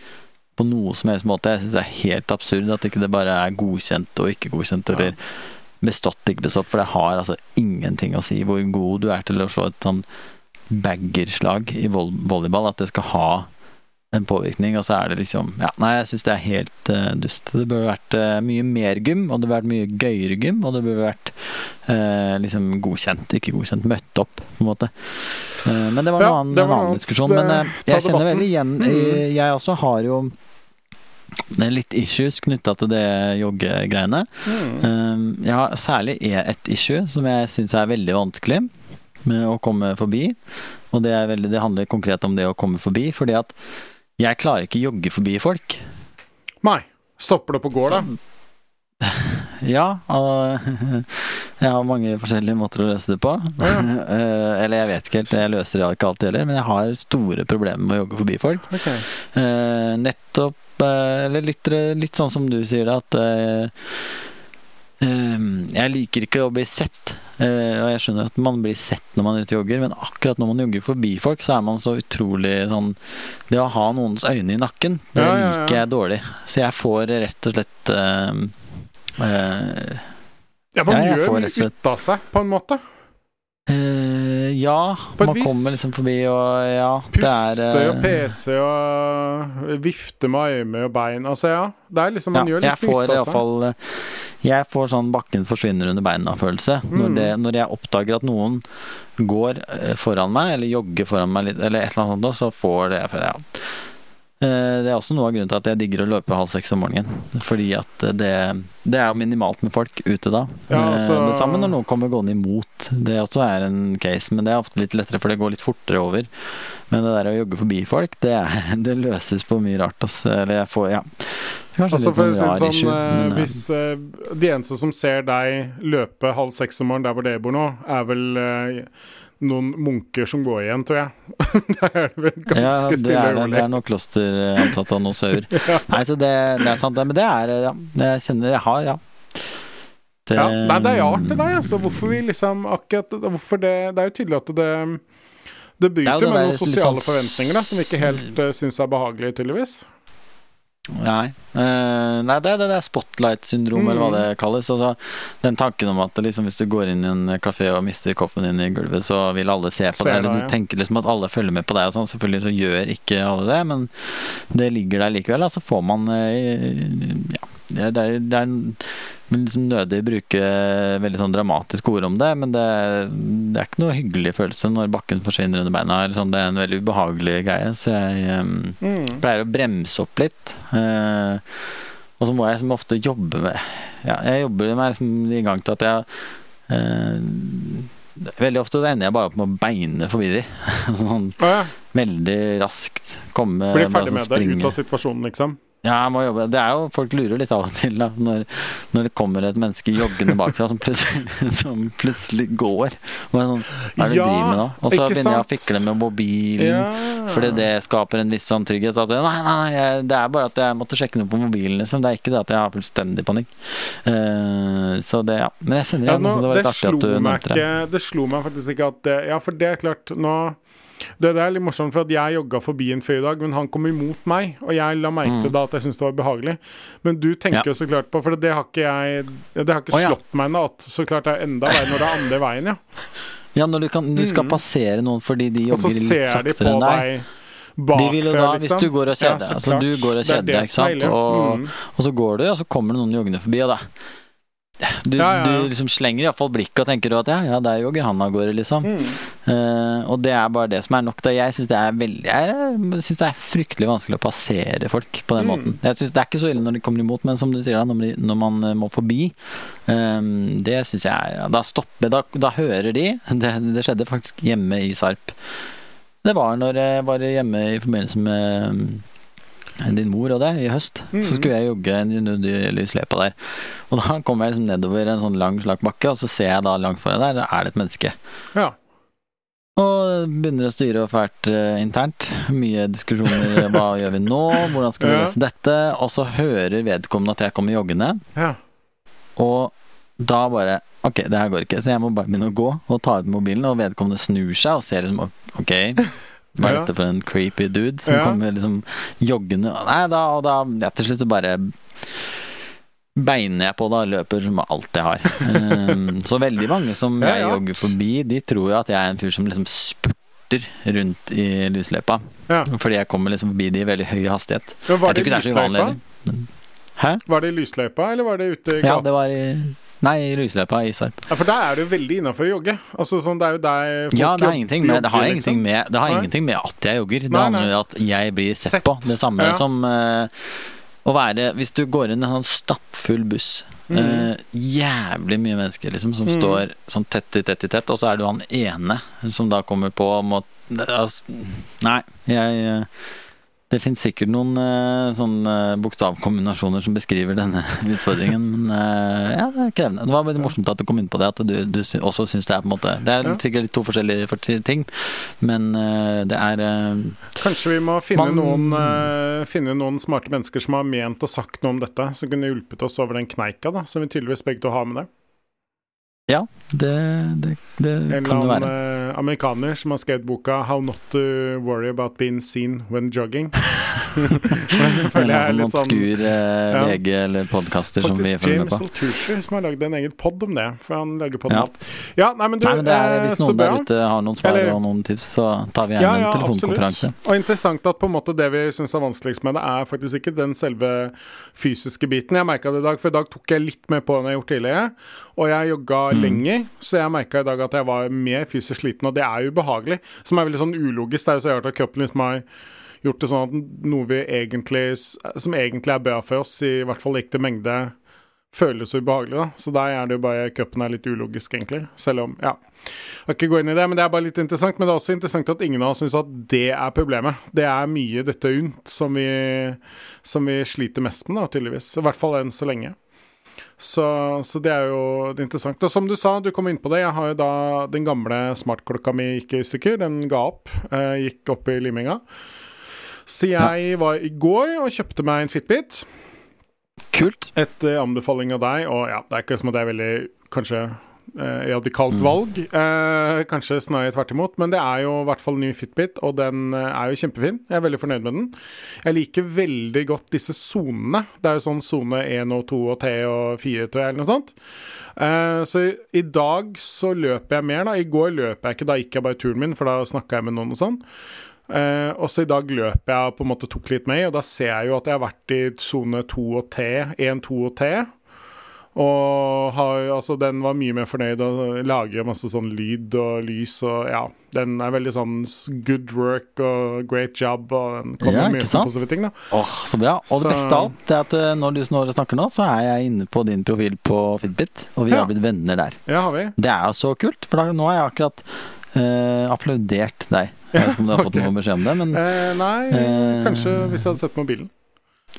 [SPEAKER 2] på noe som helst måte. Jeg syns det er helt absurd at ikke det bare er godkjent og ikke godkjent,
[SPEAKER 1] Ja.
[SPEAKER 2] Bestått, ikke bestått. For det har altså ingenting å si hvor god du er til å slå et sånn baggerslag i voll volleyball. At det skal ha en påvirkning, og så er det liksom ja, Nei, jeg syns det er helt uh, dust. Det burde vært uh, mye mer gym, og det burde vært mye gøyere gym, og det burde vært uh, liksom godkjent, ikke godkjent, møtt opp, på en måte. Men det var
[SPEAKER 1] Ja,
[SPEAKER 2] noen,
[SPEAKER 1] det var
[SPEAKER 2] en
[SPEAKER 1] annen
[SPEAKER 2] diskusjon. Men jeg kjenner veldig igjen mm. Jeg også har jo det er litt issues knytta til det joggegreiene.
[SPEAKER 1] mm.
[SPEAKER 2] Um, jeg har særlig ett et issue som jeg syns er veldig vanskelig med å komme forbi. Og det, veldig, det handler konkret om det å komme forbi, fordi at jeg klarer ikke jogge forbi folk.
[SPEAKER 1] Nei. Stopper det på gård, da?
[SPEAKER 2] Ja, og jeg har mange forskjellige måter å løse det på.
[SPEAKER 1] Ja.
[SPEAKER 2] Eh, Eller jeg vet ikke helt, jeg løser det ikke alltid heller, men jeg har store problemer med å jogge forbi folk.
[SPEAKER 1] Ok.
[SPEAKER 2] Eh, nettopp eh, Eller litt, litt sånn som du sier det, at jeg liker ikke å bli sett. Og jeg skjønner at man blir sett når man er ute og jogger, men akkurat når man jogger forbi folk, så er man så utrolig sånn Det å ha noens øyne i nakken, det liker jeg dårlig. Så jeg får rett og slett eh,
[SPEAKER 1] Ja, man
[SPEAKER 2] Ja,
[SPEAKER 1] gjør mye
[SPEAKER 2] og
[SPEAKER 1] ut av seg, på en måte.
[SPEAKER 2] Uh, Ja, man
[SPEAKER 1] vis.
[SPEAKER 2] kommer liksom forbi, og ja det er,
[SPEAKER 1] Puste
[SPEAKER 2] eh,
[SPEAKER 1] og pese og vifte med armer og bein. Altså, ja. Det er liksom Man
[SPEAKER 2] ja,
[SPEAKER 1] gjør litt
[SPEAKER 2] får
[SPEAKER 1] ut av seg.
[SPEAKER 2] Jeg får sånn bakken forsvinner under beina-følelse.
[SPEAKER 1] Mm.
[SPEAKER 2] Når, når jeg oppdager at noen går foran meg, eller jogger foran meg, litt, eller et eller annet sånt, så får det ja. Eh, Det er også noe av grunnen til at jeg digger å løpe halv seks om morgenen. Fordi at det, det er jo minimalt med folk ute da.
[SPEAKER 1] Ja,
[SPEAKER 2] Eh,
[SPEAKER 1] altså-
[SPEAKER 2] Det samme når noen kommer gående imot. Det også er en case, men det er ofte litt lettere, for det går litt fortere over. Men det der å jogge forbi folk, det, er, det løses på mye rart. Altså. Eller jeg får, ja
[SPEAKER 1] Altså for å
[SPEAKER 2] sånn
[SPEAKER 1] si det sånn, eh,
[SPEAKER 2] men,
[SPEAKER 1] hvis uh, De eneste som ser deg løpe halv seks om morgenen der hvor dere bor nå, er vel eh, noen munker som går igjen, tror jeg. det er vel ganske
[SPEAKER 2] ja, det
[SPEAKER 1] stille og rolig.
[SPEAKER 2] det er noen klosteransatte av noen sauer. Nei, så det, det er sant, det. Men det er Ja, jeg kjenner Jeg har, ja. Det,
[SPEAKER 1] Ja, nei, det er rart det der, altså. Hvorfor vi liksom akkurat Hvorfor det Det er jo tydelig at det det
[SPEAKER 2] er
[SPEAKER 1] bryter med noen sosiale
[SPEAKER 2] sånn-
[SPEAKER 1] forventninger da som vi ikke helt uh, syns er behagelige, tydeligvis.
[SPEAKER 2] Nei, Uh, nei det, det, det er spotlight-syndrom, eller hva
[SPEAKER 1] Mm.
[SPEAKER 2] det kalles. Altså, den tanken om at liksom, hvis du går inn i en kafé og mister koppen din i gulvet, så vil alle se på deg. Eller du
[SPEAKER 1] ja.
[SPEAKER 2] tenker liksom at alle følger med på deg. Sånn. Selvfølgelig så gjør ikke alle det, men det ligger der likevel. Da. Så får man uh, Ja, det, det, er- det er vil liksom nødig bruke veldig sånn dramatiske ord om det, men det, det er ikke noe hyggelig følelse når bakken forsvinner under beina. Sånn, det er en veldig ubehagelig greie, så jeg um,
[SPEAKER 1] Mm.
[SPEAKER 2] pleier å bremse opp litt. Uh, og så må jeg som ofte jobbe med Ja, jeg jobber meg liksom i gang til at jeg uh, Veldig ofte ender jeg bare opp med å beine forbi de. sånn
[SPEAKER 1] Å ja.
[SPEAKER 2] veldig raskt. Komme
[SPEAKER 1] Blir ferdig med det, ut av situasjonen, liksom.
[SPEAKER 2] Ja, jeg må jobbe. Det er jo, Folk lurer litt av og til da, når, når det kommer et menneske joggende bakfra som plutselig, som plutselig går. Og sånn, Hva er det du
[SPEAKER 1] Ja,
[SPEAKER 2] driver med nå? Og så begynner jeg å fikle med mobilen.
[SPEAKER 1] Ja.
[SPEAKER 2] Fordi det skaper en viss sånn trygghet. At nei, nei, nei, jeg, det er bare at jeg måtte sjekke noe på mobilen. Liksom. Det er ikke det at jeg har fullstendig panikk. Uh, så det, ja. Men jeg kjenner
[SPEAKER 1] Ja,
[SPEAKER 2] igjen.
[SPEAKER 1] nå,
[SPEAKER 2] så det var
[SPEAKER 1] det,
[SPEAKER 2] litt artig at du nevnte det.
[SPEAKER 1] det slo meg faktisk ikke at det Ja, for det er klart Nå det, det er litt morsomt, for at jeg jogga forbi en fyr i dag, men han kom imot meg. Og jeg la merke
[SPEAKER 2] Mm.
[SPEAKER 1] til da at jeg syntes det var behagelig. Men du tenker
[SPEAKER 2] Ja.
[SPEAKER 1] jo så klart på For det har ikke jeg Det har ikke
[SPEAKER 2] Å, ja.
[SPEAKER 1] slått meg ennå at så klart det er enda verre når det er andre veien, ja.
[SPEAKER 2] Ja, når du, kan, du skal
[SPEAKER 1] Mm.
[SPEAKER 2] passere noen fordi de jogger litt saktere enn deg.
[SPEAKER 1] deg bakfra,
[SPEAKER 2] De vil jo da, hvis
[SPEAKER 1] liksom.
[SPEAKER 2] du går og kjeder
[SPEAKER 1] Ja, så
[SPEAKER 2] altså du går og
[SPEAKER 1] er
[SPEAKER 2] kjeder deg, ikke sant, og,
[SPEAKER 1] Mm.
[SPEAKER 2] og så går du, og så kommer det noen joggende forbi, og da du,
[SPEAKER 1] Ja, ja,
[SPEAKER 2] du liksom slenger iallfall blikket og tenker at ja, ja, der jogger han av gårde, liksom.
[SPEAKER 1] Mm.
[SPEAKER 2] Uh, og det er bare det som er nok. Da. Jeg syns det det er fryktelig vanskelig å passere folk på den
[SPEAKER 1] Mm.
[SPEAKER 2] måten. Jeg synes Det er ikke så ille når de kommer imot, men som du sier, da, når, man eh, må forbi, um, det syns jeg ja, Da stopper da, da hører de. Det, det skjedde faktisk hjemme i Sarp. Det var når jeg var hjemme i forbindelse med din mor og det, i høst.
[SPEAKER 1] Mm.
[SPEAKER 2] Så skulle jeg jogge en i lysløypa der. Og da kommer jeg liksom nedover en sånn lang, slak bakke, og så ser jeg da langt foran der, er det et menneske.
[SPEAKER 1] Ja.
[SPEAKER 2] Og begynner å styre og fælt uh, internt. Mye diskusjoner. Hva gjør vi nå? Hvordan skal vi
[SPEAKER 1] Ja.
[SPEAKER 2] løse dette? Og så hører vedkommende at jeg kommer joggende,
[SPEAKER 1] ja.
[SPEAKER 2] og da bare Ok, det her går ikke, så jeg må bare begynne å gå og ta ut mobilen, og vedkommende snur seg og ser liksom Ok, dette for en creepy dude som
[SPEAKER 1] Ja.
[SPEAKER 2] kommer liksom joggende Nei, da, og da ja, til slutt så bare beiner jeg på da, løper med alt jeg har. Um, så veldig mange som
[SPEAKER 1] Ja,
[SPEAKER 2] jeg jogger forbi, de tror jo at jeg er en fyr som liksom spurter rundt i lysløypa.
[SPEAKER 1] ja.
[SPEAKER 2] Fordi jeg kommer liksom forbi de i veldig høy hastighet.
[SPEAKER 1] Men var det
[SPEAKER 2] i det. Men- Hæ?
[SPEAKER 1] Var det i lysløypa, eller var det ute i
[SPEAKER 2] Ja, det var i Nei, i lysløypa i Sarp.
[SPEAKER 1] Ja, for der er du veldig innafor å jogge. Altså, sånn, det er jo der folk
[SPEAKER 2] Ja, det har ingenting med Det har
[SPEAKER 1] jogger,
[SPEAKER 2] ingenting
[SPEAKER 1] liksom.
[SPEAKER 2] med, det har ingenting med at jeg jogger. Det
[SPEAKER 1] Nei,
[SPEAKER 2] handler om at jeg blir sett,
[SPEAKER 1] Sett.
[SPEAKER 2] på. Det samme
[SPEAKER 1] Ja.
[SPEAKER 2] som uh, å være Hvis du går inn i en sånn stappfull buss
[SPEAKER 1] mm.
[SPEAKER 2] uh, Jævlig mye mennesker liksom som
[SPEAKER 1] mm.
[SPEAKER 2] står sånn tett i tett i tett, og så er jo han ene som da kommer på må altså, Nei, jeg eh, Det finnes sikkert noen eh, sånne bokstavkombinasjoner som beskriver denne utfordringen, men eh, ja, det er krevende. Det var veldig morsomt at du kom inn på det, at du, du også syns det er på en måte Det er sikkert to forskjellige ting, men eh, det er eh,
[SPEAKER 1] Kanskje vi må finne,
[SPEAKER 2] Man-
[SPEAKER 1] noen, eh, finne noen smarte mennesker som har ment og sagt noe om dette, som kunne hjulpet oss over den kneika, da, som vi tydeligvis begge to har med det.
[SPEAKER 2] Ja, det, det, det
[SPEAKER 1] En
[SPEAKER 2] kan det
[SPEAKER 1] eller
[SPEAKER 2] være.
[SPEAKER 1] annen eh, amerikaner som har skrevet boka 'How Not to Worry About Being Seen When Jogging'. Føler jeg er litt sånn
[SPEAKER 2] obskur eh,
[SPEAKER 1] ja.
[SPEAKER 2] lege eller podkaster som vi
[SPEAKER 1] Faktisk
[SPEAKER 2] følger med
[SPEAKER 1] James
[SPEAKER 2] på.
[SPEAKER 1] Altucher som har lagd en egen pod om det. For han lager pod
[SPEAKER 2] Ja.
[SPEAKER 1] Ja, nei, men du,
[SPEAKER 2] Nei, men det er,
[SPEAKER 1] eh,
[SPEAKER 2] Hvis noen der ute har noen svar og noen tips, så tar vi gjerne
[SPEAKER 1] Ja,
[SPEAKER 2] en telefonkonferanse.
[SPEAKER 1] absolutt. Og interessant at på en måte det vi syns er vanskeligst med det, er faktisk ikke den selve fysiske biten. Jeg merka det i dag, for i dag tok jeg litt mer på enn jeg har gjort tidligere. Og jeg jogga
[SPEAKER 2] Mm.
[SPEAKER 1] lenger, så jeg merka i dag at jeg var mer fysisk sliten, og det er ubehagelig. Som er veldig sånn ulogisk. Det er jo så rart at kroppen liksom har gjort det sånn at noe vi egentlig som egentlig er bra for oss, i hvert fall ikke til mengde, føles ubehagelig, da. Så der er det jo bare kroppen er litt ulogisk, egentlig. Selv om, ja. Jeg kan ikke gå inn i det, men det er bare litt interessant. Men det er også interessant at ingen av oss syns at det er problemet. Det er mye dette unt som vi, som vi sliter mest med, da, tydeligvis. I hvert fall enn så lenge. Så, så det er jo er interessant. Og som du sa, du kom inn på det. Jeg har jo da Den gamle smartklokka mi gikk i stykker. Den ga opp. Eh, gikk opp i liminga. Så jeg var i går og kjøpte meg en Fitbit.
[SPEAKER 2] Kult.
[SPEAKER 1] Etter anbefaling av deg, og ja, det er ikke som at det er veldig kanskje eh, radikalt
[SPEAKER 2] Mm.
[SPEAKER 1] valg. Eh, kanskje snarere tvert imot, men det er jo i hvert fall ny Fitbit, og den eh, er jo kjempefin. Jeg er veldig fornøyd med den. Jeg liker veldig godt disse sonene. Det er jo sånn sone 1 og 2 og 3 og 4, tror jeg, eller noe sånt. Eh, så i, i dag så løper jeg mer, da. I går løp jeg ikke, da gikk jeg bare turen min, for da snakka jeg med noen og sånn. Eh, og så i dag løp jeg på en måte tok litt med, og da ser jeg jo at jeg har vært i sone 2 og T, 1, 2 og T. Og har, altså, den var mye mer fornøyd og lager masse sånn lyd og lys og ja. Den er veldig sånn good work og great job, og den kommer
[SPEAKER 2] Ja,
[SPEAKER 1] mye positive ting, da.
[SPEAKER 2] Åh, så bra. Og det
[SPEAKER 1] Så-
[SPEAKER 2] beste av alt er at eh, når du snakker nå, så er jeg inne på din profil på Fitbit, og vi
[SPEAKER 1] Ja.
[SPEAKER 2] har blitt venner der.
[SPEAKER 1] Ja, har vi.
[SPEAKER 2] Det er jo så kult, for da, nå har jeg akkurat eh, applaudert deg. Jeg vet ikke om du har fått
[SPEAKER 1] ok.
[SPEAKER 2] noen beskjed om det, men
[SPEAKER 1] Eh, nei,
[SPEAKER 2] Eh.
[SPEAKER 1] kanskje hvis jeg hadde sett mobilen.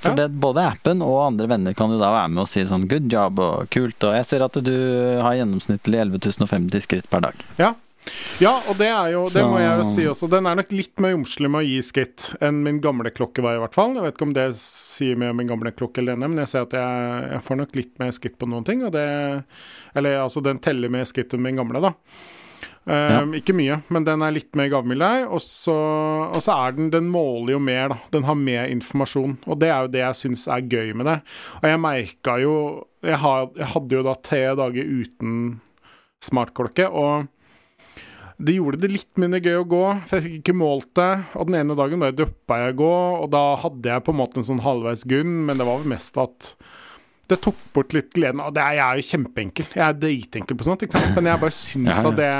[SPEAKER 2] For
[SPEAKER 1] Ja.
[SPEAKER 2] det, både appen og andre venner kan jo da være med og si sånn 'good job' og 'kult', og jeg ser at du har gjennomsnittlig 11.050 skritt per dag.
[SPEAKER 1] Ja. ja, og det er jo Det
[SPEAKER 2] Så-
[SPEAKER 1] må jeg jo si også. Den er nok litt mer romslig med å gi skritt enn min gamle klokke var, i hvert fall. Jeg vet ikke om det sier mye om min gamle klokke eller denne, men jeg ser at jeg, jeg får nok litt mer skritt på noen ting, og det Eller altså, den teller mer skritt enn min gamle, da. Eh, Ikke mye, men den er litt mer gavmild. Og så, og så er den Den måler jo mer, da. Den har mer informasjon. Og det er jo det jeg syns er gøy med det. Og jeg merka jo jeg, har, jeg hadde jo da tre dager uten smartklokke, og det gjorde det litt mindre gøy å gå, for jeg fikk ikke målt det. Og den ene dagen bare droppa jeg å gå, og da hadde jeg på en måte en sånn halvveis gunn, men det var vel mest at det tok bort litt gleden. Og det er, jeg er jo kjempeenkel. Jeg er dritenkel på sånt, men jeg bare syns
[SPEAKER 2] Ja, ja.
[SPEAKER 1] at det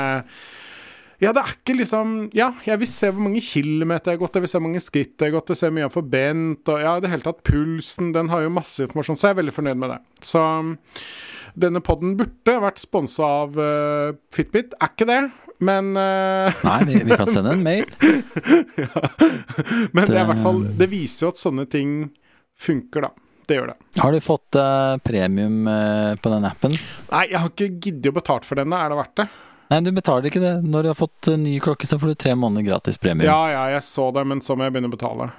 [SPEAKER 1] ja, det er ikke liksom Ja, jeg vil se hvor mange kilometer jeg har gått, jeg vil se hvor mange skritt jeg har gått, jeg ser mye jeg har forbrent, og ja, i det hele tatt pulsen, den har jo masse informasjon, så jeg er veldig fornøyd med det. Så denne podden burde vært sponsa av uh, Fitbit, er ikke det, men uh,
[SPEAKER 2] Nei, vi, vi kan sende en mail.
[SPEAKER 1] Men det, er i hvert fall Det viser jo at sånne ting funker, da. Det gjør det.
[SPEAKER 2] Har du fått uh, premium uh, på den appen?
[SPEAKER 1] Nei, jeg har ikke giddet å betalt for denne. Er det verdt det?
[SPEAKER 2] Nei, du betaler ikke det. Når du har fått eh, ny klokke, så får du tre måneder gratis premium.
[SPEAKER 1] Ja, ja, jeg så det, men så må jeg begynne å betale.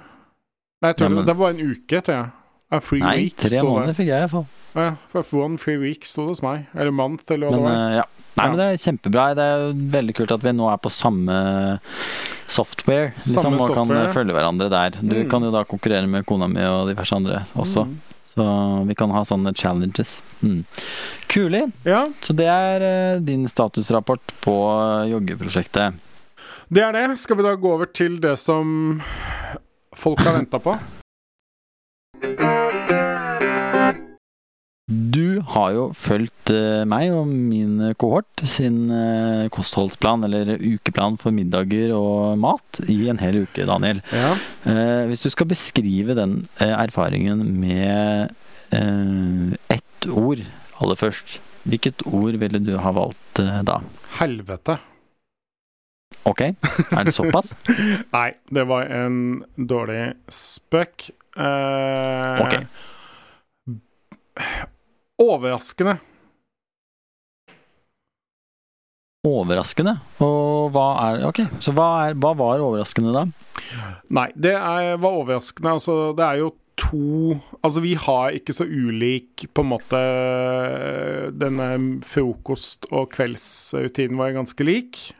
[SPEAKER 1] Nei, jeg tror
[SPEAKER 2] Ja, men-
[SPEAKER 1] det, det var en uke, tror jeg. A free
[SPEAKER 2] Nei,
[SPEAKER 1] week,
[SPEAKER 2] tre måneder fikk jeg i hvert fall.
[SPEAKER 1] Ja, for one free week sto det hos meg. Eller month, eller hva
[SPEAKER 2] Men
[SPEAKER 1] det var.
[SPEAKER 2] ja. Nei, men det er kjempebra. Det er jo veldig kult at vi nå er på samme software. Liksom,
[SPEAKER 1] Samme
[SPEAKER 2] og kan
[SPEAKER 1] software.
[SPEAKER 2] følge hverandre der. Du
[SPEAKER 1] Mm.
[SPEAKER 2] kan jo da konkurrere med kona mi og diverse andre også.
[SPEAKER 1] Mm.
[SPEAKER 2] Så vi kan ha sånne challenges. Mm. Kulig.
[SPEAKER 1] Ja,
[SPEAKER 2] Så det er uh, din statusrapport på eh, joggeprosjektet.
[SPEAKER 1] det er det. Skal vi da gå over til det som folk har venta på?
[SPEAKER 2] Du har jo fulgt eh, meg og min kohort sin eh, kostholdsplan, eller ukeplan for middager og mat, i en hel uke, Daniel.
[SPEAKER 1] Ja.
[SPEAKER 2] Eh, hvis du skal beskrive den erfaringen med ett ord aller først, hvilket ord ville du ha valgt da?
[SPEAKER 1] Helvete.
[SPEAKER 2] Ok, er det såpass?
[SPEAKER 1] Nei, det var en dårlig spøk. Eh,
[SPEAKER 2] Ok.
[SPEAKER 1] Overraskende.
[SPEAKER 2] Overraskende. Og hva er Ok, så hva, er, hva var overraskende da?
[SPEAKER 1] Nei, det er, var overraskende. Altså, det er jo to Altså, vi har ikke så ulik på en måte Denne frokost- og kveldsrutinen var ganske lik.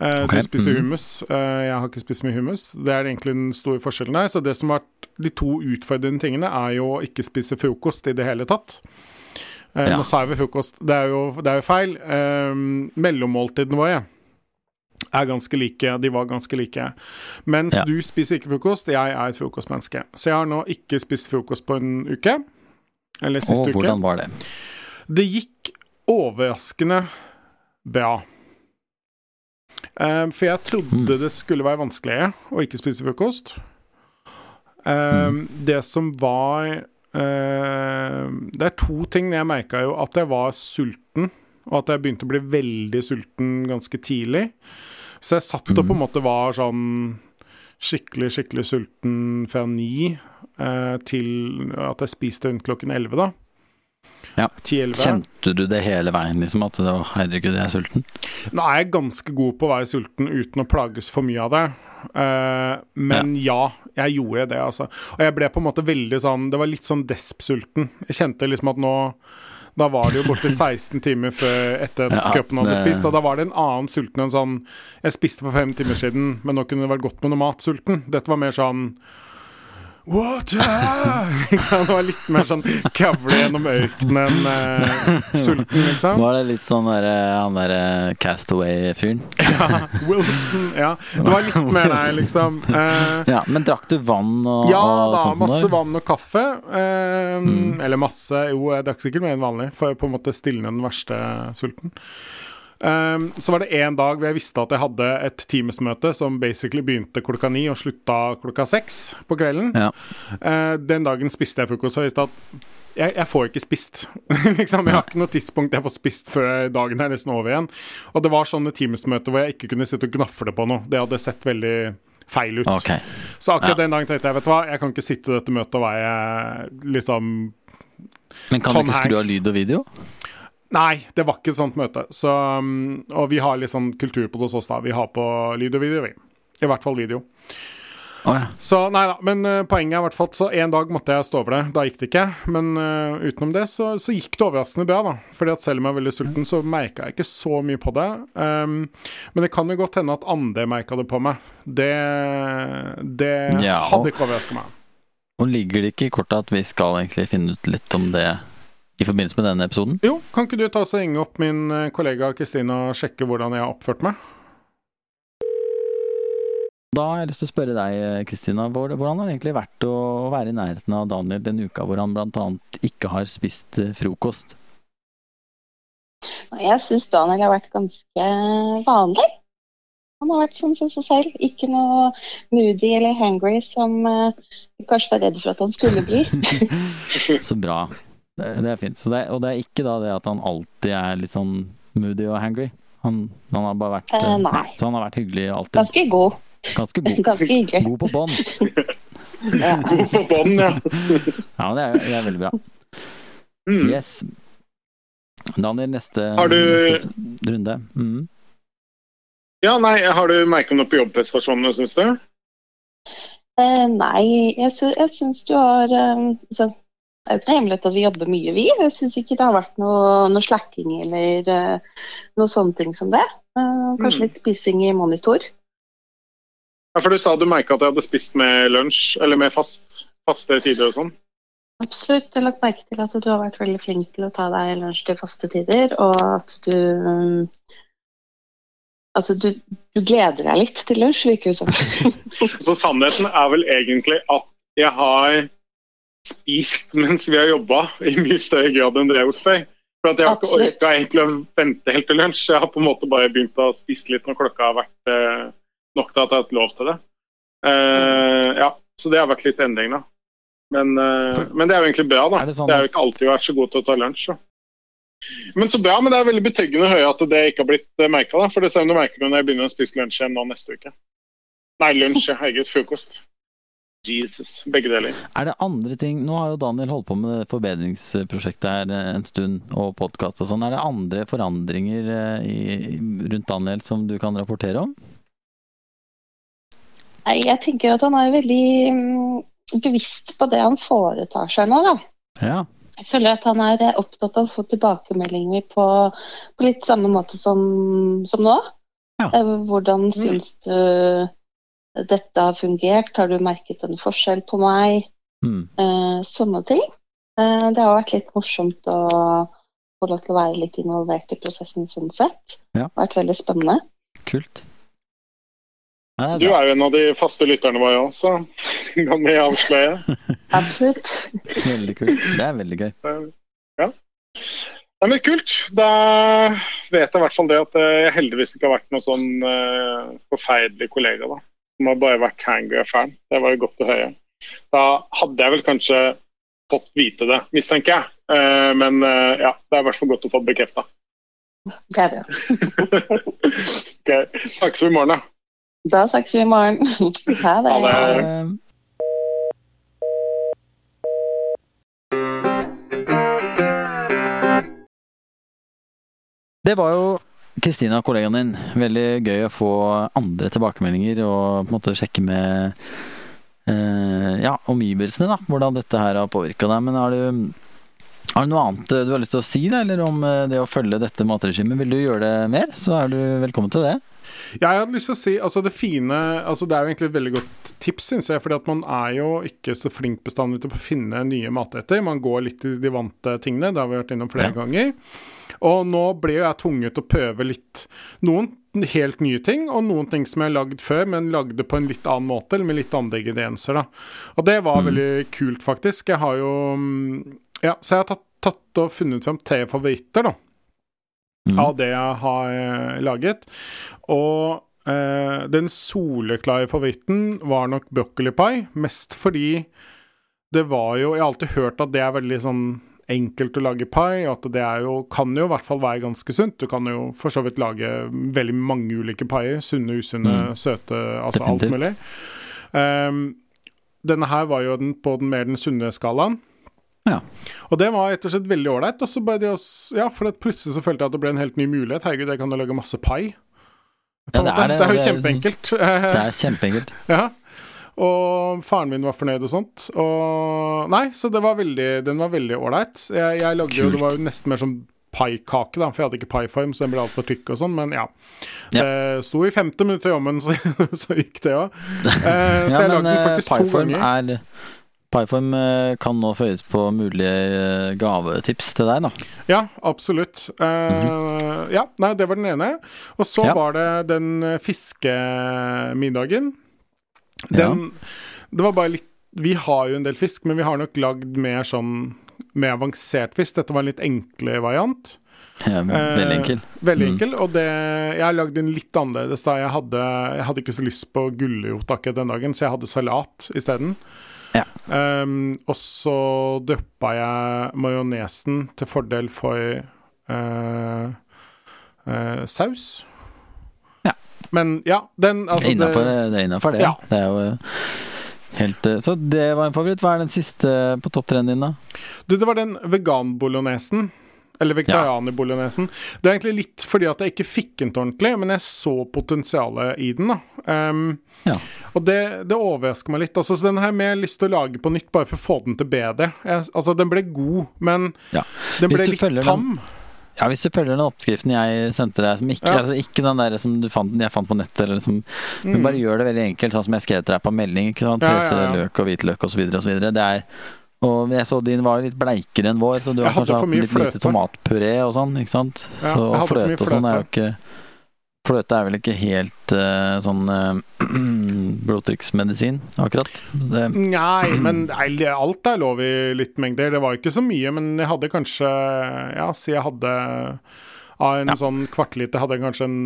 [SPEAKER 1] Eh,
[SPEAKER 2] okay.
[SPEAKER 1] Du spiser
[SPEAKER 2] mhm.
[SPEAKER 1] hummus. Eh, jeg har ikke spist mye hummus. Det er egentlig den store forskjellen der. Så det som har vært de to utfordrende tingene, er jo å ikke spise frokost i det hele tatt. Eh,
[SPEAKER 2] Ja.
[SPEAKER 1] Nå sa jeg ved frokost, det er jo, det er jo feil. Eh, mellommåltidene våre er ganske like. De var ganske like. Mens
[SPEAKER 2] Ja.
[SPEAKER 1] du spiser ikke frokost, jeg er et frokostmenneske. Så jeg har nå ikke spist frokost på en uke. Eller siste
[SPEAKER 2] Og
[SPEAKER 1] uke.
[SPEAKER 2] hvordan var det?
[SPEAKER 1] Det gikk overraskende bra. Um, for jeg trodde
[SPEAKER 2] Mm.
[SPEAKER 1] det skulle være vanskeligere å ikke spise frokost. Um,
[SPEAKER 2] Mm.
[SPEAKER 1] Det som var Det er to ting. Jeg merka jo at jeg var sulten, og at jeg begynte å bli veldig sulten ganske tidlig. Så jeg satt og på en
[SPEAKER 2] Mm.
[SPEAKER 1] måte var sånn skikkelig, skikkelig sulten fra ni eh, til at jeg spiste rundt klokken elleve, da.
[SPEAKER 2] Ja.
[SPEAKER 1] 10-11.
[SPEAKER 2] Kjente du det hele veien, liksom? At det var, herregud, jeg er sulten?
[SPEAKER 1] Nå er jeg ganske god på å være sulten uten å plages for mye av det. Uh, men ja. jeg gjorde det, altså. Og jeg ble på en måte veldig sånn Det var litt sånn desp-sulten. Jeg kjente liksom at nå Da var det jo borti 16 timer før etter at
[SPEAKER 2] Ja,
[SPEAKER 1] kroppen hadde
[SPEAKER 2] det-
[SPEAKER 1] spist, og da var det en annen sulten enn sånn Jeg spiste for fem timer siden, men nå kunne det vært godt med noe mat-sulten. Dette var mer sånn Water! Det var litt mer sånn kavle gjennom ørkenen, eh, sulten, liksom.
[SPEAKER 2] Var det litt sånn der, han derre Castaway-fyren?
[SPEAKER 1] Ja, Wilson, ja. Det var litt mer deg, liksom. Eh,
[SPEAKER 2] Ja, men drakk du vann og,
[SPEAKER 1] ja
[SPEAKER 2] og
[SPEAKER 1] da,
[SPEAKER 2] sånt?
[SPEAKER 1] masse
[SPEAKER 2] da?
[SPEAKER 1] vann og kaffe. Eh,
[SPEAKER 2] Mm.
[SPEAKER 1] Eller masse Jo, jeg drakk sikkert mer enn vanlig for å på en måte stilne den verste sulten. Eh, så var det en dag hvor jeg visste at jeg hadde et Teams-møte som basically begynte klokka ni og slutta klokka seks på kvelden.
[SPEAKER 2] Ja.
[SPEAKER 1] Uh, den dagen spiste jeg frokost og visste at jeg, jeg får ikke spist. liksom, jeg har ikke noe tidspunkt jeg får spist før dagen er nesten over igjen. Og det var sånne Teams-møter hvor jeg ikke kunne sitte og gnafle på noe. Det hadde sett veldig feil ut.
[SPEAKER 2] Okay.
[SPEAKER 1] Så akkurat
[SPEAKER 2] Ja.
[SPEAKER 1] den dagen tenkte jeg vet du hva, jeg kan ikke sitte i dette møtet og være liksom
[SPEAKER 2] Men kan
[SPEAKER 1] Tom
[SPEAKER 2] du ikke skru av lyd og video?
[SPEAKER 1] Nei, det var ikke et sånt møte. Så, um, og vi har litt sånn kultur på det hos oss, da. Vi har på lyd og video, vi. I hvert fall video.
[SPEAKER 2] Oh, ja.
[SPEAKER 1] Så nei da, men uh, poenget er i hvert fall så en dag måtte jeg stå over det. Da gikk det ikke. Men uh, utenom det så, så gikk det overraskende bra, da. Fordi at selv om jeg er veldig sulten, så merka jeg ikke så mye på det. Um, men det kan jo godt hende at andre merka det på meg. Det, det
[SPEAKER 2] Ja.
[SPEAKER 1] hadde ikke overraska meg.
[SPEAKER 2] Og ligger det ikke i kortet at vi skal egentlig finne ut litt om det i forbindelse med denne episoden?
[SPEAKER 1] Jo, kan ikke du ta og ringe opp min eh, kollega Kristina og sjekke hvordan jeg har oppført meg?
[SPEAKER 2] Da har jeg lyst til å spørre deg, Kristina. Hvordan har det egentlig vært å være i nærheten av Daniel den uka hvor han bl.a. ikke har spist eh, frokost?
[SPEAKER 3] Jeg syns Daniel har vært ganske vanlig. Han har vært sånn som seg selv. Ikke noe moody eller hangry som eh, vi kanskje var redd for at han skulle bli.
[SPEAKER 2] Så bra. Det, det er fint. Så det, og det er ikke da det at han alltid er litt sånn moody og hangry? Han, han har bare vært uh,
[SPEAKER 3] nei.
[SPEAKER 2] Så han har vært hyggelig alltid.
[SPEAKER 3] Ganske god.
[SPEAKER 2] Ganske god.
[SPEAKER 3] Ganske hyggelig.
[SPEAKER 2] God på bånd.
[SPEAKER 3] Ja.
[SPEAKER 4] God på bånd, ja.
[SPEAKER 2] Ja, men det er, det er veldig bra.
[SPEAKER 4] Mm.
[SPEAKER 2] Yes. Daniel, neste,
[SPEAKER 4] Har du-
[SPEAKER 2] neste runde. Mm.
[SPEAKER 4] Ja, nei, har du merket noe på jobbprestasjonene, syns du?
[SPEAKER 3] Uh, nei, jeg, sy jeg syns du har altså, Det er jo ikke noe hemmelighet at vi jobber mye, vi. Jeg syns ikke det har vært noe, noe slacking eller uh, noe sånne ting som det. Uh, kanskje
[SPEAKER 4] Mm.
[SPEAKER 3] litt spising i monitor.
[SPEAKER 4] Ja, for Du sa du merka at jeg hadde spist med lunsj, eller med fast, faste tider og sånn.
[SPEAKER 3] Absolutt. Jeg har lagt merke til at du har vært veldig flink til å ta deg lunsj til faste tider, og at du um, Altså, du, du gleder deg litt til lunsj, virker det som.
[SPEAKER 4] Så sannheten er vel egentlig at jeg har spist mens vi har jobba, i mye større grad enn det jeg har gjort før. For at Jeg har ikke orka egentlig å vente helt til lunsj. Jeg har på en måte bare begynt å spise litt når klokka har vært eh, nok til at jeg har hatt lov til det. Eh, ja, Så det har vært litt endring, da. Men, eh, men det er jo egentlig bra, da.
[SPEAKER 2] Er det sånn
[SPEAKER 4] det har jo ikke alltid vært så god til å ta lunsj. Så. Men så bra, men det er veldig betryggende å høre at det ikke har blitt merka. For det ser du merker når jeg begynner å spise lunsj igjen nå neste uke. Nei, lunsj, ja. herregud. Frokost. Jesus. Begge deler.
[SPEAKER 2] Er det andre ting Nå har jo Daniel holdt på med forbedringsprosjektet her eh, en stund, og podkast og sånn. Er det andre forandringer eh, i, rundt Daniel som du kan rapportere om?
[SPEAKER 3] Nei, jeg tenker at han er veldig mm, bevisst på det han foretar seg nå, da.
[SPEAKER 2] Ja.
[SPEAKER 3] Jeg føler at han er eh, opptatt av å få tilbakemeldinger på, på litt samme måte som, som nå.
[SPEAKER 2] Ja.
[SPEAKER 3] Hvordan syns du dette har fungert? Har du merket en forskjell på meg?
[SPEAKER 2] Mm.
[SPEAKER 3] Eh, sånne ting. Eh, det har vært litt morsomt å få lov til å være litt involvert i prosessen sånn sett.
[SPEAKER 2] Ja.
[SPEAKER 3] Det har vært veldig spennende.
[SPEAKER 2] Kult. Er
[SPEAKER 4] Du
[SPEAKER 2] er
[SPEAKER 4] er jo en av de faste lytterne våre òg, så kan vi avsløre.
[SPEAKER 3] Absolutt.
[SPEAKER 2] Veldig kult. Det er veldig gøy.
[SPEAKER 4] Ja. Nei, men kult. Da vet jeg i hvert fall det at eh, jeg heldigvis ikke har vært noen sånn uh, forferdelig kollega. da. Som har bare vært hangry og fan. Det var jo godt å høre. Da hadde jeg vel kanskje fått vite det, mistenker jeg. Eh, men eh, ja, det er i hvert fall godt å få det bekrefta.
[SPEAKER 3] Det er det.
[SPEAKER 4] Okay. Snakkes vi i morgen, da.
[SPEAKER 3] Da snakkes vi i morgen. Ha det.
[SPEAKER 4] Ha det.
[SPEAKER 2] Det var jo Kristina, kollegaen din. Veldig gøy å få andre tilbakemeldinger og på en måte sjekke med eh, ja, omgivelsene, da. Hvordan dette her har påvirka deg. Men har du, har du noe annet du har lyst til å si, da? Eller om eh, det å følge dette matregimet? Vil du gjøre det mer, så er du velkommen til det.
[SPEAKER 1] Ja, jeg hadde lyst til å si altså det fine altså Det er jo egentlig et veldig godt tips, syns jeg. fordi at man er jo ikke så flink bestandig til å finne nye matretter. Man går litt i de vante tingene. Det har vi vært innom flere
[SPEAKER 2] Ja.
[SPEAKER 1] ganger. Og nå ble jo jeg tvunget til å prøve litt noen helt nye ting, og noen ting som jeg har lagd før, men lagde på en litt annen måte, eller med litt andre ingredienser, da. Og det var
[SPEAKER 2] Mm.
[SPEAKER 1] veldig kult, faktisk. Jeg har jo mm, Ja, så jeg har tatt, tatt og funnet frem tre favoritter, da
[SPEAKER 2] Mm.
[SPEAKER 1] av det jeg har eh, laget. Og eh, den soleklare favoritten var nok broccoli pie, mest fordi det var jo Jeg har alltid hørt at det er veldig sånn enkelt å lage pai, og at det er jo, kan jo i hvert fall være ganske sunt. Du kan jo for så vidt lage veldig mange ulike paier. Sunne, usunne,
[SPEAKER 2] Mm.
[SPEAKER 1] søte, altså alt mulig. Um, denne her var jo den på den mer den sunne skalaen.
[SPEAKER 2] Ja.
[SPEAKER 1] Og det var rett og slett veldig ålreit. Ja, for plutselig så følte jeg at det ble en helt ny mulighet. Herregud, jeg kan jo lage masse pai.
[SPEAKER 2] Ja, det er det,
[SPEAKER 1] det er jo
[SPEAKER 2] det er-
[SPEAKER 1] kjempeenkelt.
[SPEAKER 2] Det er kjempeenkelt.
[SPEAKER 1] Ja. Og faren min var fornøyd og sånt. Og Nei, så det var veldig, den var veldig ålreit. Jeg, jeg lagde jo Det var jo nesten mer som paikake, da, for jeg hadde ikke paiform, så den ble altfor tykk og sånn, men ja.
[SPEAKER 2] Ja.
[SPEAKER 1] Det sto i femte minutt i jommen, så, så gikk det òg. Eh, så
[SPEAKER 2] Ja,
[SPEAKER 1] jeg lagde den
[SPEAKER 2] eh,
[SPEAKER 1] faktisk to
[SPEAKER 2] Piform
[SPEAKER 1] ganger.
[SPEAKER 2] er Piform eh, kan nå føyes på mulige eh, gavetips til deg, da.
[SPEAKER 1] Ja, absolutt. Eh, Ja, nei, det var den ene. Og så.
[SPEAKER 2] Ja.
[SPEAKER 1] var det den eh, fiskemiddagen. Den Det var bare litt Vi har jo en del fisk, men vi har nok lagd mer sånn med avansert fisk. Dette var en litt enkle variant.
[SPEAKER 2] Ja, veldig
[SPEAKER 1] Eh,
[SPEAKER 2] enkel.
[SPEAKER 1] Veldig
[SPEAKER 2] Mm.
[SPEAKER 1] enkel. Og det Jeg har lagd den litt annerledes da. Jeg hadde, jeg hadde ikke så lyst på gulrot akkurat den dagen, så jeg hadde salat isteden.
[SPEAKER 2] Ja.
[SPEAKER 1] Um, og så døppa jeg majonesen til fordel for uh, uh, saus.
[SPEAKER 2] Ja.
[SPEAKER 1] Men ja, den altså
[SPEAKER 2] innenfor,
[SPEAKER 1] det,
[SPEAKER 2] det, er innenfor det.
[SPEAKER 1] Ja.
[SPEAKER 2] det er jo eh, helt Så det var en favoritt. Hva er den siste på topp tre-en din, da?
[SPEAKER 1] du, det var den veganbolognesen. Eller vegetarianerbolognesen. Det er egentlig litt fordi at jeg ikke fikk den til ordentlig, men jeg så potensialet i den. da. Um,
[SPEAKER 2] Ja.
[SPEAKER 1] Og det, det overrasker meg litt. Altså, så Den har jeg mer lyst til å lage på nytt, bare for å få den til bedre. Jeg, altså, Den ble god, men
[SPEAKER 2] Ja.
[SPEAKER 1] den ble litt
[SPEAKER 2] tam. den- Ja, Hvis du følger den oppskriften jeg sendte deg, som ikke,
[SPEAKER 1] Ja.
[SPEAKER 2] altså ikke den der som du fant, jeg fant på nettet, eller som Men
[SPEAKER 1] Mm.
[SPEAKER 2] bare gjør det veldig enkelt, sånn som jeg skrev til deg på melding. ikke sant?
[SPEAKER 1] Ja, ja, ja.
[SPEAKER 2] løk og hvitløk osv. osv. Det er og jeg så din var litt bleikere enn vår, så du har kanskje hatt
[SPEAKER 1] litt
[SPEAKER 2] litt lite tomatpuré og sånn, ikke sant?
[SPEAKER 1] Ja,
[SPEAKER 2] så,
[SPEAKER 1] mye
[SPEAKER 2] fløte og sånn er jo ikke Fløte er vel ikke helt uh, sånn uh, blodtrykksmedisin, akkurat. Det,
[SPEAKER 1] Nei, men alt er lov i litt mengder. Det var ikke så mye, men jeg hadde kanskje Ja, si jeg hadde Av en
[SPEAKER 2] Ja.
[SPEAKER 1] sånn kvartliter hadde jeg kanskje en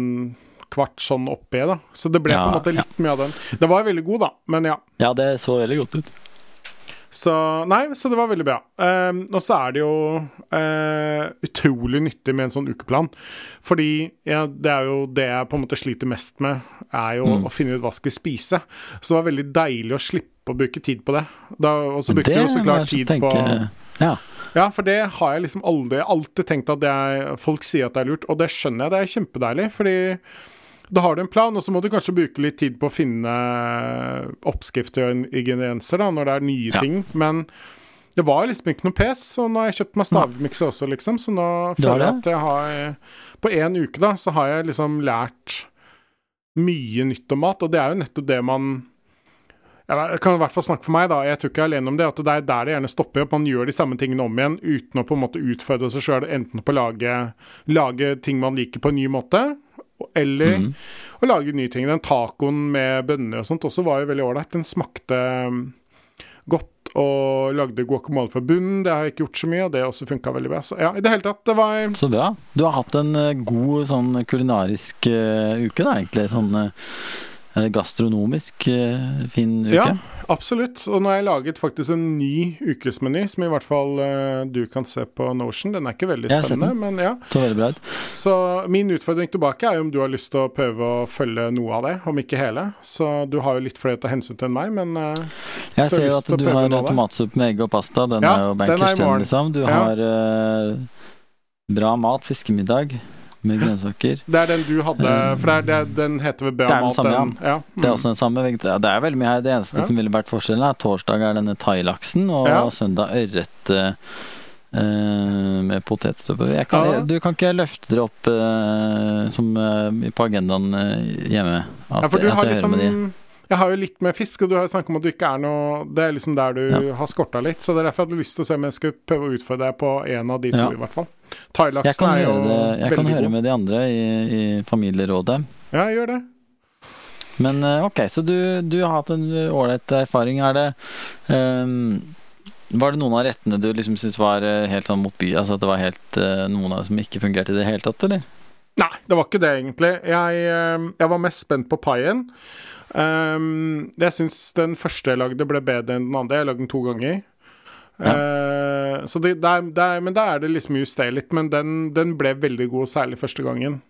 [SPEAKER 1] kvart sånn oppi, da. Så det ble på en måte litt mye av den. Det var veldig god, da, men ja.
[SPEAKER 2] ja, det så veldig godt ut.
[SPEAKER 1] Så nei, så det var veldig bra. Um, og så er det jo uh, utrolig nyttig med en sånn ukeplan. Fordi ja, det er jo det jeg på en måte sliter mest med, er jo
[SPEAKER 2] Mm.
[SPEAKER 1] å finne ut hva skal vi spise. Så det var veldig deilig å slippe å bruke tid på det. Da, og så brukte vi jo så klart tid
[SPEAKER 2] tenke-
[SPEAKER 1] på
[SPEAKER 2] Ja.
[SPEAKER 1] Ja, for det har jeg liksom aldri alltid tenkt at er Folk sier at det er lurt, og det skjønner jeg. Det er kjempedeilig, fordi da har du en plan, og så må du kanskje bruke litt tid på å finne oppskrifter og ingredienser da, når det er nye
[SPEAKER 2] Ja.
[SPEAKER 1] ting. Men det var liksom ikke noe pes, og nå har jeg kjøpt meg stavmikser også, liksom, så nå føler jeg at jeg har På én uke, da, så har jeg liksom lært mye nytt om mat, og det er jo nettopp det man jeg kan i hvert fall snakke for meg, da. Jeg tror ikke jeg er alene om det. At det er der det gjerne stopper At Man gjør de samme tingene om igjen uten å på en måte utfordre seg sjøl, enten på å lage, lage ting man liker på en ny måte, eller
[SPEAKER 2] mm.
[SPEAKER 1] å lage nye ting. Den tacoen med bønner og sånt også var jo veldig ålreit. Den smakte um, godt og lagde guacamole fra bunnen. Det har jeg ikke gjort så mye, og det også funka veldig bra. Så ja, i det hele tatt, det var
[SPEAKER 2] Så bra. Du har hatt en eh, god sånn kulinarisk uh, uke, da, egentlig. Sånn eller gastronomisk eh, fin uke.
[SPEAKER 1] Ja, absolutt. Og nå har jeg laget faktisk en ny ukesmeny, som i hvert fall eh, du kan se på Notion. Den er ikke veldig spennende, men ja.
[SPEAKER 2] Så bra ut.
[SPEAKER 1] Så min utfordring tilbake er jo om du har lyst til å prøve å følge noe av det, om ikke hele. Så du har jo litt flere til hensyn til enn meg, men eh,
[SPEAKER 2] Jeg ser jo at
[SPEAKER 1] å
[SPEAKER 2] du har tomatsuppe med egg og pasta. Den
[SPEAKER 1] Ja,
[SPEAKER 2] er jo
[SPEAKER 1] er
[SPEAKER 2] bankers, den, liksom. Du
[SPEAKER 1] Ja.
[SPEAKER 2] har eh, bra mat, fiskemiddag med grønnsaker.
[SPEAKER 1] det er den du hadde For det er, det den heter vel Bra
[SPEAKER 2] Det er den samme.
[SPEAKER 1] Ja.
[SPEAKER 2] Det er
[SPEAKER 1] mm.
[SPEAKER 2] også den samme Det er veldig mye her. Det eneste
[SPEAKER 1] Ja.
[SPEAKER 2] som ville vært forskjellen, er at torsdag er denne thailaksen, og
[SPEAKER 1] Ja.
[SPEAKER 2] søndag ørret eh, eh, med potetsuppe.
[SPEAKER 1] Ja.
[SPEAKER 2] Du kan ikke løfte dere opp uh, som uh, på agendaen uh, hjemme? At,
[SPEAKER 1] Ja, for du har liksom
[SPEAKER 2] de.
[SPEAKER 1] Jeg har jo litt med fisk, og du har snakket om at du ikke er noe Det er liksom der du
[SPEAKER 2] Ja.
[SPEAKER 1] har skorta litt, så det er derfor jeg hadde lyst til å se om jeg skulle prøve å utfordre deg på en av de to,
[SPEAKER 2] Ja.
[SPEAKER 1] i hvert fall.
[SPEAKER 2] Jeg
[SPEAKER 1] Thailaksen er jo
[SPEAKER 2] høre, god. jeg kan høre
[SPEAKER 1] god.
[SPEAKER 2] med de andre i, i familierådet.
[SPEAKER 1] Ja, gjør det.
[SPEAKER 2] Men eh, ok, så du, du har hatt en ålreit erfaring. Er det um, Var det noen av rettene du liksom syntes var eh, helt sånn mot by? Altså at det var helt eh, noen av dem som ikke fungerte i det hele tatt, eller?
[SPEAKER 1] Nei, det var ikke det, egentlig. Jeg, jeg var mest spent på paien. Um, jeg syns den første jeg lagde, ble bedre enn den andre. Jeg lagde den to ganger. Eh, så det, det er, det er, men da er det liksom justert litt. Men den, den ble veldig god, særlig første gangen.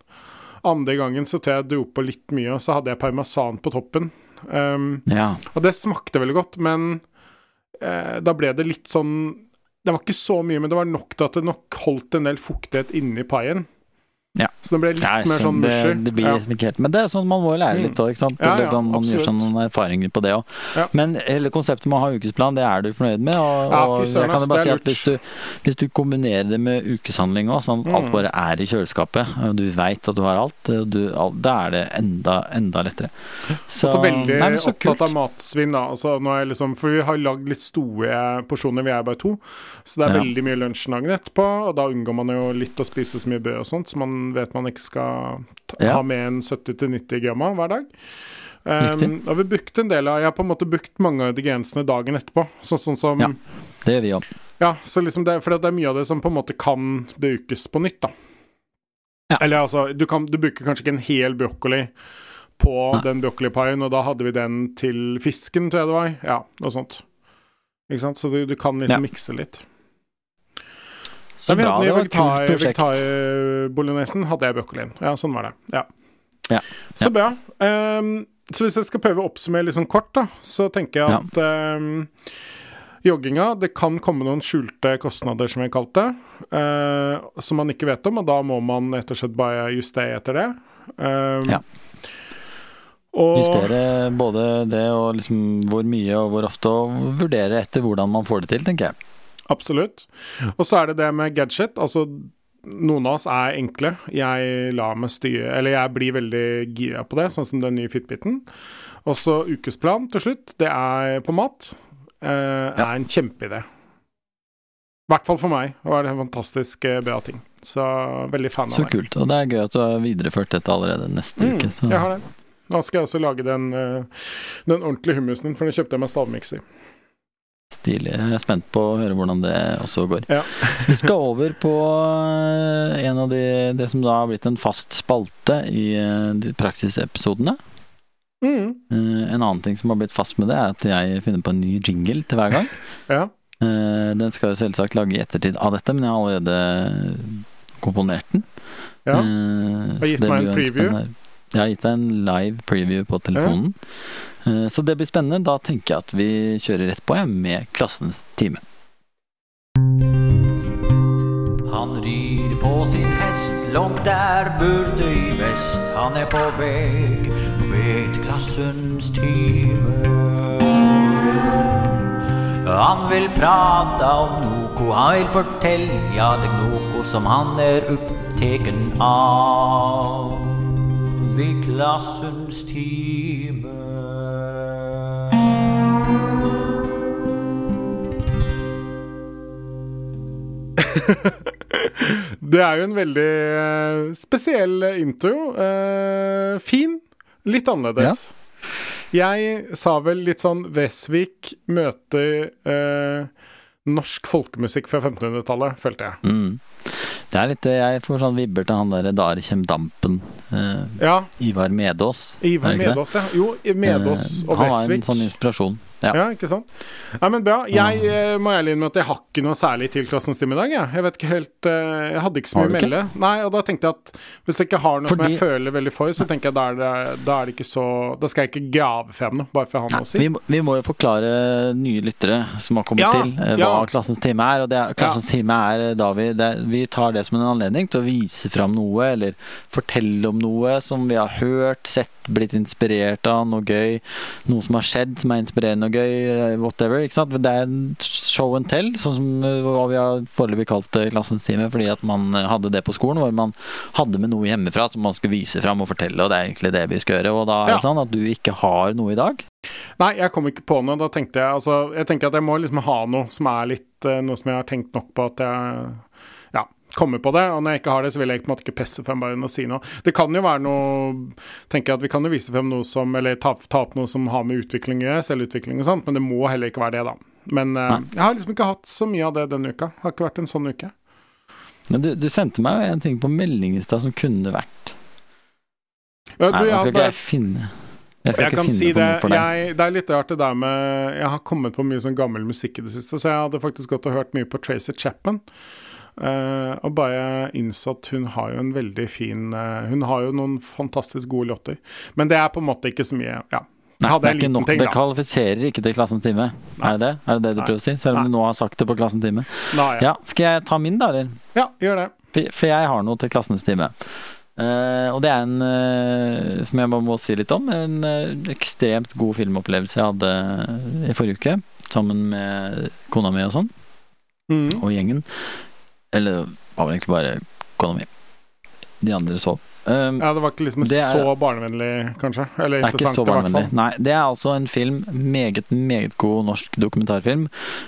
[SPEAKER 1] Andre gangen så tror jeg jeg dro på litt mye, og så hadde jeg parmesan på toppen. Um,
[SPEAKER 2] Ja.
[SPEAKER 1] og det smakte veldig godt, men uh, da ble det litt sånn Det var ikke så mye, men det var nok til at det nok holdt en del fuktighet inni paien.
[SPEAKER 2] Ja.
[SPEAKER 1] Så det ble litt
[SPEAKER 2] ja,
[SPEAKER 1] mer
[SPEAKER 2] så
[SPEAKER 1] sånn
[SPEAKER 2] det, det blir liksom ikke helt Men det er sånn man må jo lære
[SPEAKER 1] Mm.
[SPEAKER 2] litt òg.
[SPEAKER 1] Ja,
[SPEAKER 2] sånn, man gjør seg noen erfaringer på det òg.
[SPEAKER 1] Ja.
[SPEAKER 2] Men hele konseptet med å ha ukesplan, det er du fornøyd med? Og, og jeg kan jo bare si at hvis du, hvis du kombinerer det med ukeshandling òg, sånn at alt
[SPEAKER 1] Mm.
[SPEAKER 2] bare er i kjøleskapet, og du veit at du har alt, du, alt da er det enda, enda lettere. Så,
[SPEAKER 1] altså, veldig
[SPEAKER 2] nei, så
[SPEAKER 1] opptatt
[SPEAKER 2] kult.
[SPEAKER 1] av matsvinn, da. Altså, nå liksom, for vi har lagd litt store porsjoner, vi er bare to. Så det er veldig mye lunsj dagen etterpå, og da unngår man jo litt å spise så mye brød og sånt, så man vet man ikke skal ta,
[SPEAKER 2] Ja.
[SPEAKER 1] ha med en 70-90 gram av hver dag. Um, og vi brukt en del av Jeg har på en måte brukt mange av ingrediensene dagen etterpå. Sånn, sånn som
[SPEAKER 2] Ja.
[SPEAKER 1] ja.
[SPEAKER 2] Det gjør vi òg.
[SPEAKER 1] så liksom det, For det er mye av det som på en måte kan brukes på nytt, da.
[SPEAKER 2] Ja.
[SPEAKER 1] Eller altså, du, kan, du bruker kanskje ikke en hel brokkoli på
[SPEAKER 2] Nei.
[SPEAKER 1] den brokkolipaien, og da hadde vi den til fisken, tror jeg det var. Ja, noe sånt. Ikke sant? Så du, du kan liksom
[SPEAKER 2] Ja.
[SPEAKER 1] mikse litt.
[SPEAKER 2] Så
[SPEAKER 1] vi
[SPEAKER 2] bra, det var et kult prosjekt.
[SPEAKER 1] vegetarbolognesen, hadde jeg brokkolien. Ja, sånn var det. Ja.
[SPEAKER 2] Ja.
[SPEAKER 1] Så bra. Um, så hvis jeg skal prøve å oppsummere litt sånn kort, da, så tenker jeg at ehm, jogginga Det kan komme noen skjulte kostnader, som jeg kalte det, eh, som man ikke vet om, og da må man rett og slett bare justere etter det. Ehm,
[SPEAKER 2] Ja.
[SPEAKER 1] Og,
[SPEAKER 2] Justere både det og liksom hvor mye og hvor ofte, og vurdere etter hvordan man får det til, tenker jeg.
[SPEAKER 1] Absolutt. Og så er det det med gadget. Altså, noen av oss er enkle. Jeg lar meg styre Eller jeg blir veldig gira på det, sånn som den nye Fitbiten. Og så ukesplan til slutt. Det er på mat. Eh, er en kjempeidé. I hvert fall for meg. Og er det en fantastisk eh, bra ting. Så veldig fan av
[SPEAKER 2] Så kult. Og det er gøy at du har videreført dette allerede neste
[SPEAKER 1] Mm,
[SPEAKER 2] uke. Så.
[SPEAKER 1] jeg har det. Nå skal jeg også lage den, eh, den ordentlige hummusen for den kjøpte jeg meg stavmikser.
[SPEAKER 2] Stilig. Jeg er spent på å høre hvordan det også går.
[SPEAKER 1] Ja.
[SPEAKER 2] Vi skal over på eh, en av de det som da har blitt en fast spalte i eh, de praksisepisodene.
[SPEAKER 1] Mm,
[SPEAKER 2] Eh, En annen ting som har blitt fast med det, er at jeg finner på en ny jingle til hver gang.
[SPEAKER 1] ja.
[SPEAKER 2] Den skal jeg selvsagt lage i ettertid av dette, men jeg har allerede komponert den.
[SPEAKER 1] ja.
[SPEAKER 2] og
[SPEAKER 1] gitt meg en preview.
[SPEAKER 2] Jeg har gitt deg en live preview på telefonen. Eh, Så det blir spennende. Da tenker jeg at vi kjører rett på jeg, med Klassens time.
[SPEAKER 5] Han rir på sin hest langt der borte i vest. Han er på vei på vei til klassens time. Han vil prate om noko, han vil fortelle Ja det noko som han er uppteken av Ved klassens timme
[SPEAKER 1] Det er jo en veldig eh, spesiell intro. Uh, fin. Litt annerledes. Jeg sa vel litt sånn Wesvik møter uh, norsk folkemusikk fra 1500-tallet, følte jeg.
[SPEAKER 2] Mm. Det er litt jeg får sånn vibber til han derre 'Der kjem dampen'. eh,
[SPEAKER 1] Ja.
[SPEAKER 2] Ivar Medås.
[SPEAKER 1] Ivar? Medås, ja. Jo, Medås
[SPEAKER 2] Eh,
[SPEAKER 1] og
[SPEAKER 2] Han var en sånn inspirasjon. Ja.
[SPEAKER 1] Ja, ikke sant? Nei, men bra. Jeg eh, må ærlig innrømme at jeg har ikke noe særlig til Klassens time i dag. Jeg, jeg vet ikke helt eh, Jeg hadde ikke så mye å melde. Nei, og da tenkte jeg at hvis jeg ikke har noe som jeg føler veldig for, så tenker jeg da er det, da er det ikke så Da skal jeg ikke grave frem noe, bare for å ha noe å si.
[SPEAKER 2] Vi, vi må jo forklare nye lyttere som har kommet
[SPEAKER 1] Ja,
[SPEAKER 2] til, eh, hva
[SPEAKER 1] ja.
[SPEAKER 2] Klassens time er. Og det Klassens time er da vi det, Vi tar det som en anledning til å vise fram noe, eller fortelle om noe som vi har hørt, sett, blitt inspirert av, noe gøy. Noe som har skjedd som er inspirerende og gøy, eh, whatever. Ikke sant? Det er en show and tell, sånn som eh, hva vi har foreløpig kalt Klassens time, fordi at man eh, hadde det på skolen, hvor man hadde med noe hjemmefra som man skulle vise fram og fortelle, og det er egentlig det vi skal gjøre. Og da er det
[SPEAKER 1] Ja.
[SPEAKER 2] sånn at du ikke har noe i dag.
[SPEAKER 1] Nei, jeg kom ikke på noe. Da tenkte jeg altså Jeg tenker at jeg må liksom ha noe som er litt eh, Noe som jeg har tenkt nok på at jeg ja, kommer på det. Og når jeg ikke har det, så vil jeg på en måte ikke presse frem bare og si noe. Det kan jo være noe Tenker jeg at vi kan jo vise frem noe som Eller ta, ta opp noe som har med utvikling å gjøre, selvutvikling og sånt, men det må heller ikke være det, da. Men
[SPEAKER 2] uh,
[SPEAKER 1] jeg har liksom ikke hatt så mye av det denne uka. Det har ikke vært en sånn uke.
[SPEAKER 2] Men du, du sendte meg jo en ting på melding i stad som kunne vært
[SPEAKER 1] Ja,
[SPEAKER 2] Nei,
[SPEAKER 1] du,
[SPEAKER 2] nå
[SPEAKER 1] jeg
[SPEAKER 2] skal ikke jeg finne Jeg
[SPEAKER 1] Jeg kan si det. Jeg, det er litt rart det der med Jeg har kommet på mye sånn gammel musikk i det siste, så jeg hadde faktisk gått og hørt mye på Tracy Chapman. Eh, og bare innså at hun har jo en veldig fin uh, Hun har jo noen fantastisk gode låter. Men det er på en måte ikke så mye Ja.
[SPEAKER 2] Nei, det er ikke nok.
[SPEAKER 1] ting,
[SPEAKER 2] Det kvalifiserer ikke til Klassens time. Er det det? Er det det du
[SPEAKER 1] Nei.
[SPEAKER 2] prøver å si? Selv om
[SPEAKER 1] Nei.
[SPEAKER 2] du nå har sagt det på Klassens time.
[SPEAKER 1] Ja.
[SPEAKER 2] Ja, Skal jeg ta min, da, eller?
[SPEAKER 1] ja, gjør det.
[SPEAKER 2] For, for jeg har noe til Klassens time. Uh, og det er en som jeg bare må si litt om. En ekstremt god filmopplevelse jeg hadde i forrige uke. Sammen med kona mi og sånn,
[SPEAKER 1] Mm.
[SPEAKER 2] og gjengen. Eller det var vel egentlig bare økonomi. De andre sov. Um,
[SPEAKER 1] Ja, det var ikke liksom
[SPEAKER 2] er-
[SPEAKER 1] så barnevennlig, kanskje? Eller
[SPEAKER 2] er
[SPEAKER 1] interessant,
[SPEAKER 2] så
[SPEAKER 1] i hvert fall.
[SPEAKER 2] Nei, det er altså en film, meget, meget god norsk dokumentarfilm.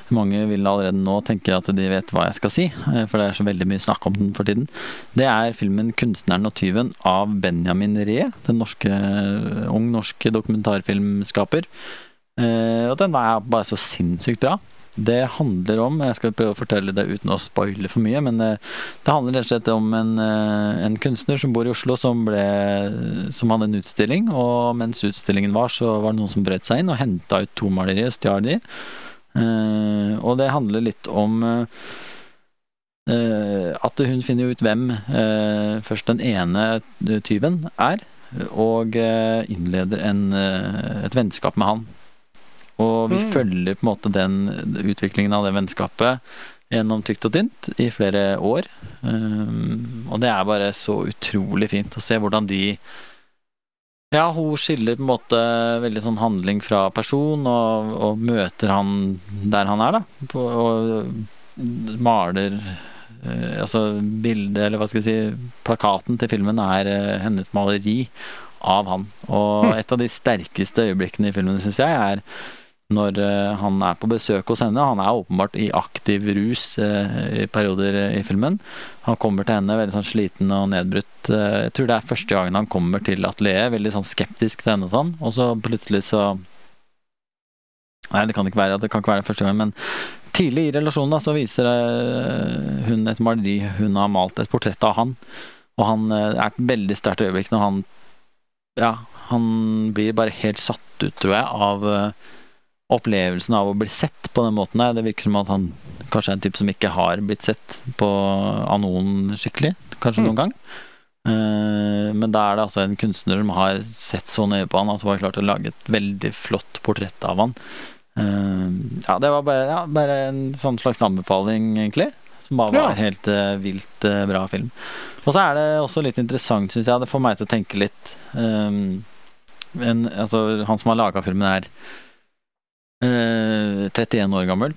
[SPEAKER 2] Mange vil allerede nå tenke at de vet hva jeg skal si, eh, for det er så veldig mye snakk om den for tiden. Det er filmen 'Kunstneren og tyven' av Benjamin Ree, den norske, ung norske dokumentarfilmskaper. Uh, Og den var bare så sinnssykt bra. Det handler om Jeg skal prøve å fortelle det uten å spoile for mye, men eh, det handler rett og slett om en, eh, en kunstner som bor i Oslo, som, ble, som hadde en utstilling. Og mens utstillingen var, så var det noen som brøt seg inn og henta ut to malerier og stjal de. Eh, og det handler litt om at hun finner ut hvem først den ene tyven er, og innleder en, et vennskap med han. Og vi
[SPEAKER 1] Mm.
[SPEAKER 2] følger på en måte den utviklingen av det vennskapet gjennom tykt og tynt i flere år. Um, og det er bare så utrolig fint å se hvordan de Ja, hun skiller på en måte veldig sånn handling fra person, og, og møter han der han er, da. På, og maler uh, Altså bildet, eller hva skal jeg si Plakaten til filmen er uh, hennes maleri av han. Og
[SPEAKER 1] Hm.
[SPEAKER 2] et av de sterkeste øyeblikkene i filmen, syns jeg, er når eh, han er på besøk hos henne. Han er åpenbart i aktiv rus eh, i perioder eh, i filmen. Han kommer til henne veldig sånn sliten og nedbrutt. Jeg tror det er første gangen han kommer til atelieret, veldig sånn skeptisk til henne og sånn. Og så plutselig så Nei, det kan ikke være det kan ikke være første gang, men tidlig i relasjonen da, så viser hun et maleri hun har malt et portrett av han. Og han er et veldig sterkt øyeblikk når han Ja, han blir bare helt satt ut, tror jeg, av opplevelsen av å bli sett på den måten der. Det virker som at han kanskje er en type som ikke har blitt sett på, av noen skikkelig. Kanskje
[SPEAKER 1] Mm.
[SPEAKER 2] noen gang. Eh, men da er det altså en kunstner som har sett så nøye på han at hun har klart å lage et veldig flott portrett av han. Eh, ja, det var bare, ja, bare en sånn slags anbefaling, egentlig. Som bare var
[SPEAKER 1] Ja.
[SPEAKER 2] helt uh, vilt bra film. Og så er det også litt interessant, syns jeg. Det får meg til å tenke litt Um, en, altså, Han som har laga filmen, er eh, 31 år gammel.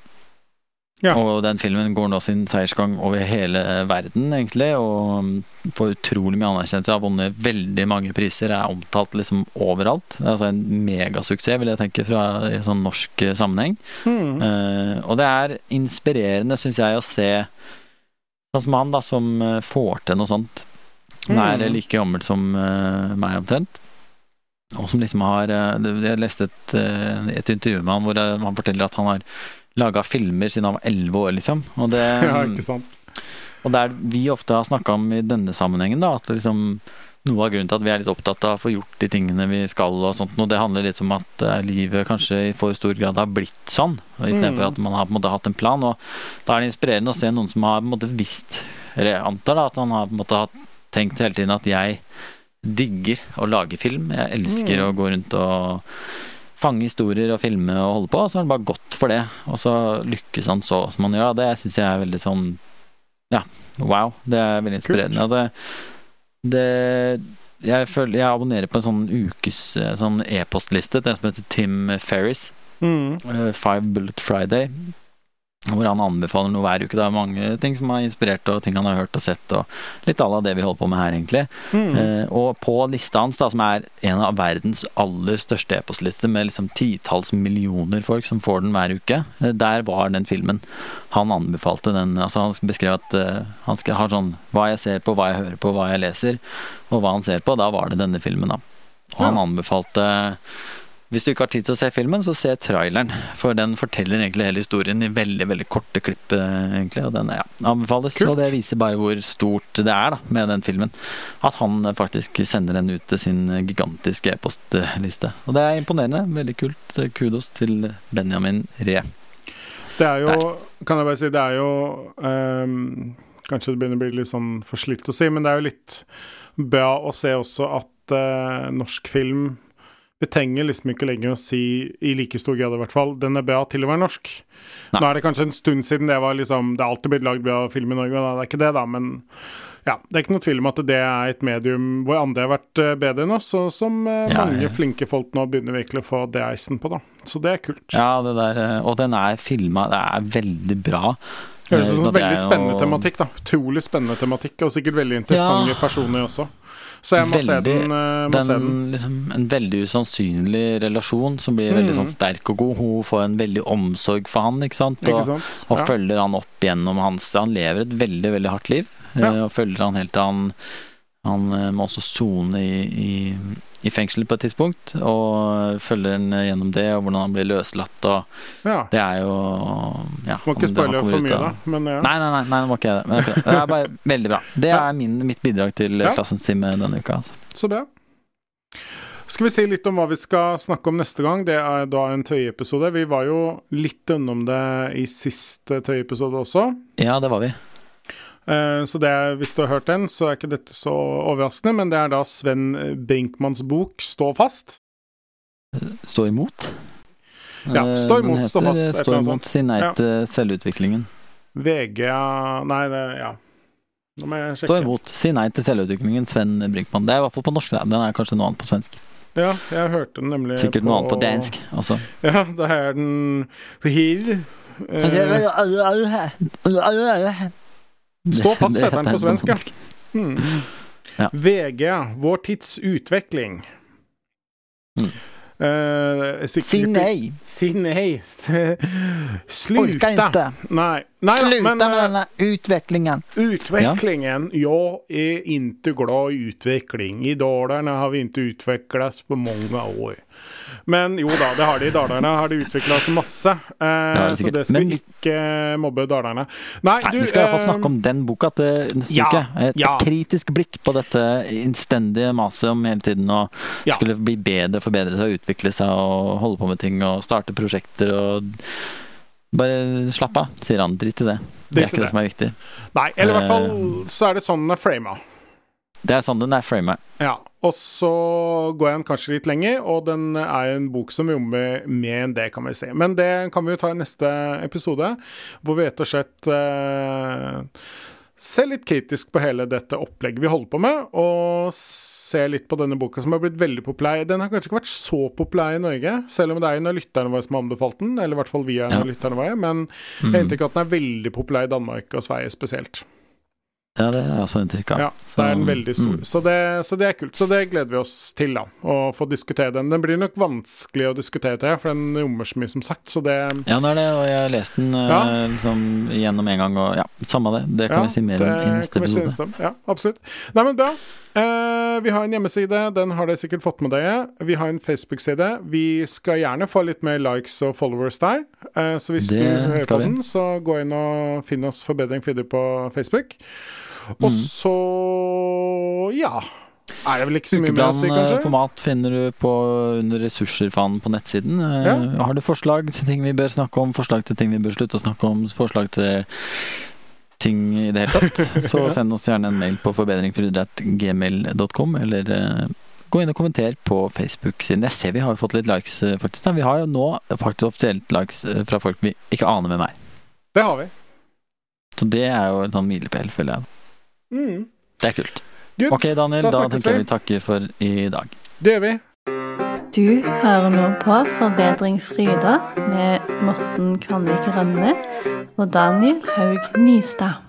[SPEAKER 1] Ja.
[SPEAKER 2] Og den filmen går nå sin seiersgang over hele verden, egentlig. Og får utrolig mye anerkjennelse. Har vunnet veldig mange priser. Er omtalt liksom overalt. Det er altså en megasuksess, vil jeg tenke, fra i sånn norsk eh, sammenheng.
[SPEAKER 1] Mm.
[SPEAKER 2] Uh, og det er inspirerende, syns jeg, å se sånn som han, da, som eh, får til noe sånt. Han er
[SPEAKER 1] Mm.
[SPEAKER 2] like gammel som uh, meg, omtrent. Og som liksom har eh, Jeg leste et, eh, et intervju med han hvor eh, han forteller at han har laga filmer siden han var elleve år, liksom. Og det,
[SPEAKER 1] Ja, ikke sant.
[SPEAKER 2] og det er vi ofte har snakka om i denne sammenhengen, da, at liksom noe av grunnen til at vi er litt opptatt av å få gjort de tingene vi skal, og sånt, og det handler litt om at livet kanskje i for stor grad har blitt sånn, istedenfor
[SPEAKER 1] Mm.
[SPEAKER 2] at man har på en måte hatt en plan. Og da er det inspirerende å se noen som har på en måte visst, eller jeg antar da, at han har på en måte hatt tenkt hele tiden at jeg digger å lage film. Jeg elsker
[SPEAKER 1] Mm.
[SPEAKER 2] å gå rundt og fange historier og filme og holde på, og så er det bare godt for det. Og så lykkes han så som han gjør. Det syns jeg er veldig sånn Ja, wow. Det er veldig inspirerende. Og det, det jeg, føler, jeg abonnerer på en sånn ukes sånn e-postliste til en som heter Tim Ferris.
[SPEAKER 1] Mm.
[SPEAKER 2] eh, Five Bullet Friday. Hvor han anbefaler noe hver uke. Det er mange ting som har inspirert, og ting han har hørt og sett. Og litt à la det vi holder på med her, egentlig.
[SPEAKER 1] Mm.
[SPEAKER 2] Eh, og på lista hans, da, som er en av verdens aller største e-postlister, med liksom titalls millioner folk som får den hver uke, eh, der var den filmen. Han anbefalte den. altså Han beskrev at eh, han skal ha sånn hva jeg ser på, hva jeg hører på, hva jeg leser, og hva han ser på. Da var det denne filmen, da. Og han anbefalte hvis du ikke har tid til å se filmen, så se traileren. For den forteller egentlig hele historien i veldig veldig korte klipp. eh, egentlig, Og den ja, anbefales.
[SPEAKER 1] Kult.
[SPEAKER 2] Og det viser bare hvor stort det er da med den filmen. At han eh, faktisk sender den ut til sin gigantiske e-postliste. Og det er imponerende. Veldig kult. Kudos til Benjamin Ree.
[SPEAKER 1] Det er jo Kan jeg bare si, det er jo um, Kanskje det begynner å bli litt sånn forslitt å si, men det er jo litt bra å se også at uh, norsk film Vi trenger liksom ikke lenger å si, i like stor grad i hvert fall, den er bra til å være norsk.
[SPEAKER 2] Nei.
[SPEAKER 1] Nå er det kanskje en stund siden det var liksom Det er alltid blitt lagd bra film i Norge, og det er ikke det, da, men ja, Det er ikke noe tvil om at det er et medium hvor andre har vært eh, bedre enn oss, og som eh,
[SPEAKER 2] Ja,
[SPEAKER 1] mange
[SPEAKER 2] ja.
[SPEAKER 1] flinke folk nå begynner virkelig å få deisen på, da. Så det er kult.
[SPEAKER 2] Ja, det der, eh, og den er filma Det er veldig bra.
[SPEAKER 1] Det høres ut som en veldig spennende og... tematikk, da. Utrolig spennende tematikk, og sikkert veldig interessante
[SPEAKER 2] Ja.
[SPEAKER 1] personer også. Så jeg må se den. eh, den, se
[SPEAKER 2] Den, liksom, en veldig usannsynlig relasjon som blir veldig
[SPEAKER 1] Mm.
[SPEAKER 2] sånn sterk og god. Hun får en veldig omsorg for han, ikke sant?
[SPEAKER 1] Ikke
[SPEAKER 2] Og,
[SPEAKER 1] Ja.
[SPEAKER 2] og følger han opp gjennom hans Han lever et veldig, veldig hardt liv.
[SPEAKER 1] Ja.
[SPEAKER 2] eh, Og følger han helt til han Han eh, må også sone i, i, i fengsel på et tidspunkt. Og følger han gjennom det, og hvordan han blir løslatt. Og
[SPEAKER 1] ja.
[SPEAKER 2] det er jo ja,
[SPEAKER 1] Må ikke spoile for mye,
[SPEAKER 2] av-
[SPEAKER 1] da. Men ja.
[SPEAKER 2] Nei, nei, nei, nei, det må ikke jeg det. Det det. Det er bare veldig bra. Det er min, mitt bidrag til
[SPEAKER 1] Ja.
[SPEAKER 2] Klassens time denne uka. Altså.
[SPEAKER 1] Så bra. Skal vi si litt om hva vi skal snakke om neste gang? Det er da en tøyeepisode. Vi var jo litt innom det i siste tøyeepisode også.
[SPEAKER 2] Ja, det var vi.
[SPEAKER 1] Eh, Så det er, hvis du har hørt den, så er ikke dette så overraskende, men det er da Sven Brinkmanns bok 'Stå fast'.
[SPEAKER 2] Stå imot.
[SPEAKER 1] Ja,
[SPEAKER 2] Eh,
[SPEAKER 1] stå imot,
[SPEAKER 2] heter,
[SPEAKER 1] stå fast,
[SPEAKER 2] Stå imot, si nei
[SPEAKER 1] Ja.
[SPEAKER 2] til selvutviklingen.
[SPEAKER 1] VG Nei, det Ja. Nå må jeg
[SPEAKER 2] Stå imot, si nei til selvutviklingen, Sven Brinkmann. Det er i hvert fall på norsk, den er kanskje noe annet på svensk.
[SPEAKER 1] Ja, jeg hørte den nemlig
[SPEAKER 2] Sikkert noe annet på dansk også.
[SPEAKER 1] Ja, det er den Hiv. Eh, Stå fast, heter den på svensk, ja. hmm.
[SPEAKER 2] Ja.
[SPEAKER 1] VG, vår tids utvikling.
[SPEAKER 2] Mm.
[SPEAKER 1] Eh,
[SPEAKER 2] Si nei!
[SPEAKER 1] Si nei. Sluta.
[SPEAKER 2] ikke!
[SPEAKER 1] Nei. Nei da,
[SPEAKER 2] Sluta
[SPEAKER 1] men
[SPEAKER 2] med
[SPEAKER 1] eh,
[SPEAKER 2] denne utvecklingen!
[SPEAKER 1] utvecklingen. jeg er ikke glad i utvikling. I Dalarna har vi ikke utvecklats på mange år. Men jo da, det har de i Dalarna. Har de utvikla seg masse. Eh,
[SPEAKER 2] det
[SPEAKER 1] så det skal
[SPEAKER 2] Men-
[SPEAKER 1] ikke mobbe Dalarna. Nei,
[SPEAKER 2] Nei,
[SPEAKER 1] du
[SPEAKER 2] vi skal iallfall
[SPEAKER 1] eh,
[SPEAKER 2] snakke om den boka til neste
[SPEAKER 1] ja,
[SPEAKER 2] uke. Et,
[SPEAKER 1] ja.
[SPEAKER 2] et kritisk blikk på dette innstendige maset om hele tiden å
[SPEAKER 1] Ja.
[SPEAKER 2] skulle bli bedre, forbedre seg, utvikle seg og holde på med ting og starte prosjekter og Bare slapp av, sier han. Drit i det. Det er ikke det
[SPEAKER 1] det.
[SPEAKER 2] som er viktig.
[SPEAKER 1] Nei, eller i hvert fall
[SPEAKER 2] Eh.
[SPEAKER 1] så er det sånn den er frama.
[SPEAKER 2] Det er sånn den er frama.
[SPEAKER 1] Ja, og så går jeg den kanskje litt lenger, og den er en bok som jobber mer enn det, kan vi si. Men det kan vi jo ta i neste episode, hvor vi rett og slett eh, ser litt kritisk på hele dette opplegget vi holder på med, og ser litt på denne boka som har blitt veldig populær. Den har kanskje ikke vært så populær i Norge, selv om det er en av lytterne våre som har anbefalt den, eller i hvert fall vi er en av
[SPEAKER 2] Ja.
[SPEAKER 1] lytterne våre, men
[SPEAKER 2] Mm.
[SPEAKER 1] jeg har inntrykk av at den er veldig populær i Danmark og Sverige spesielt.
[SPEAKER 2] Ja, det er også inntrykk av.
[SPEAKER 1] Ja, det er en veldig stor.
[SPEAKER 2] mm.
[SPEAKER 1] Så, det, så det er kult. Så det gleder vi oss til, da. Å få diskutere den. Den blir nok vanskelig å diskutere, til, for den rommer så mye, som sagt. Så det
[SPEAKER 2] Ja, nå er det, og jeg har lest den eh,
[SPEAKER 1] Ja.
[SPEAKER 2] liksom gjennom en gang, og ja, samme det. Det kan
[SPEAKER 1] ja,
[SPEAKER 2] vi si mer om i neste episode.
[SPEAKER 1] Ja, absolutt. Nei, men bra. Eh, vi har en hjemmeside, den har dere sikkert fått med dere. Vi har en Facebook-side. Vi skal gjerne få litt mer likes og followers der. Eh, så hvis
[SPEAKER 2] Det
[SPEAKER 1] du hører på
[SPEAKER 2] vi.
[SPEAKER 1] den, så gå inn og finn oss Forbedring Feeder på Facebook. Og
[SPEAKER 2] Mm.
[SPEAKER 1] så ja. Er det vel ikke så mye mer å si, kanskje?
[SPEAKER 2] på mat finner du på under ressurser-fanen på nettsiden. Eh,
[SPEAKER 1] Ja.
[SPEAKER 2] Har du forslag til ting vi bør snakke om, forslag til ting vi bør slutte å snakke om, forslag til ting i det hele tatt, så send oss gjerne en mail på forbedringforudret.gmail.com, eller eh, gå inn og kommenter på Facebook-siden. Jeg ser vi har fått litt likes, eh, faktisk. Vi har jo nå faktisk offisielt likes eh, fra folk vi ikke aner hvem er.
[SPEAKER 1] Det har vi.
[SPEAKER 2] Så det er jo en sånn milepæl, føler jeg.
[SPEAKER 1] Mm.
[SPEAKER 2] Det er kult.
[SPEAKER 1] Good.
[SPEAKER 2] Ok, Daniel,
[SPEAKER 1] Da
[SPEAKER 2] da, tenker jeg vi. takker for i dag.
[SPEAKER 1] Det gjør vi.
[SPEAKER 6] Du hører nå på Forbedring Fryda med Morten Kvanvik Rønne og Daniel Haug Nystad.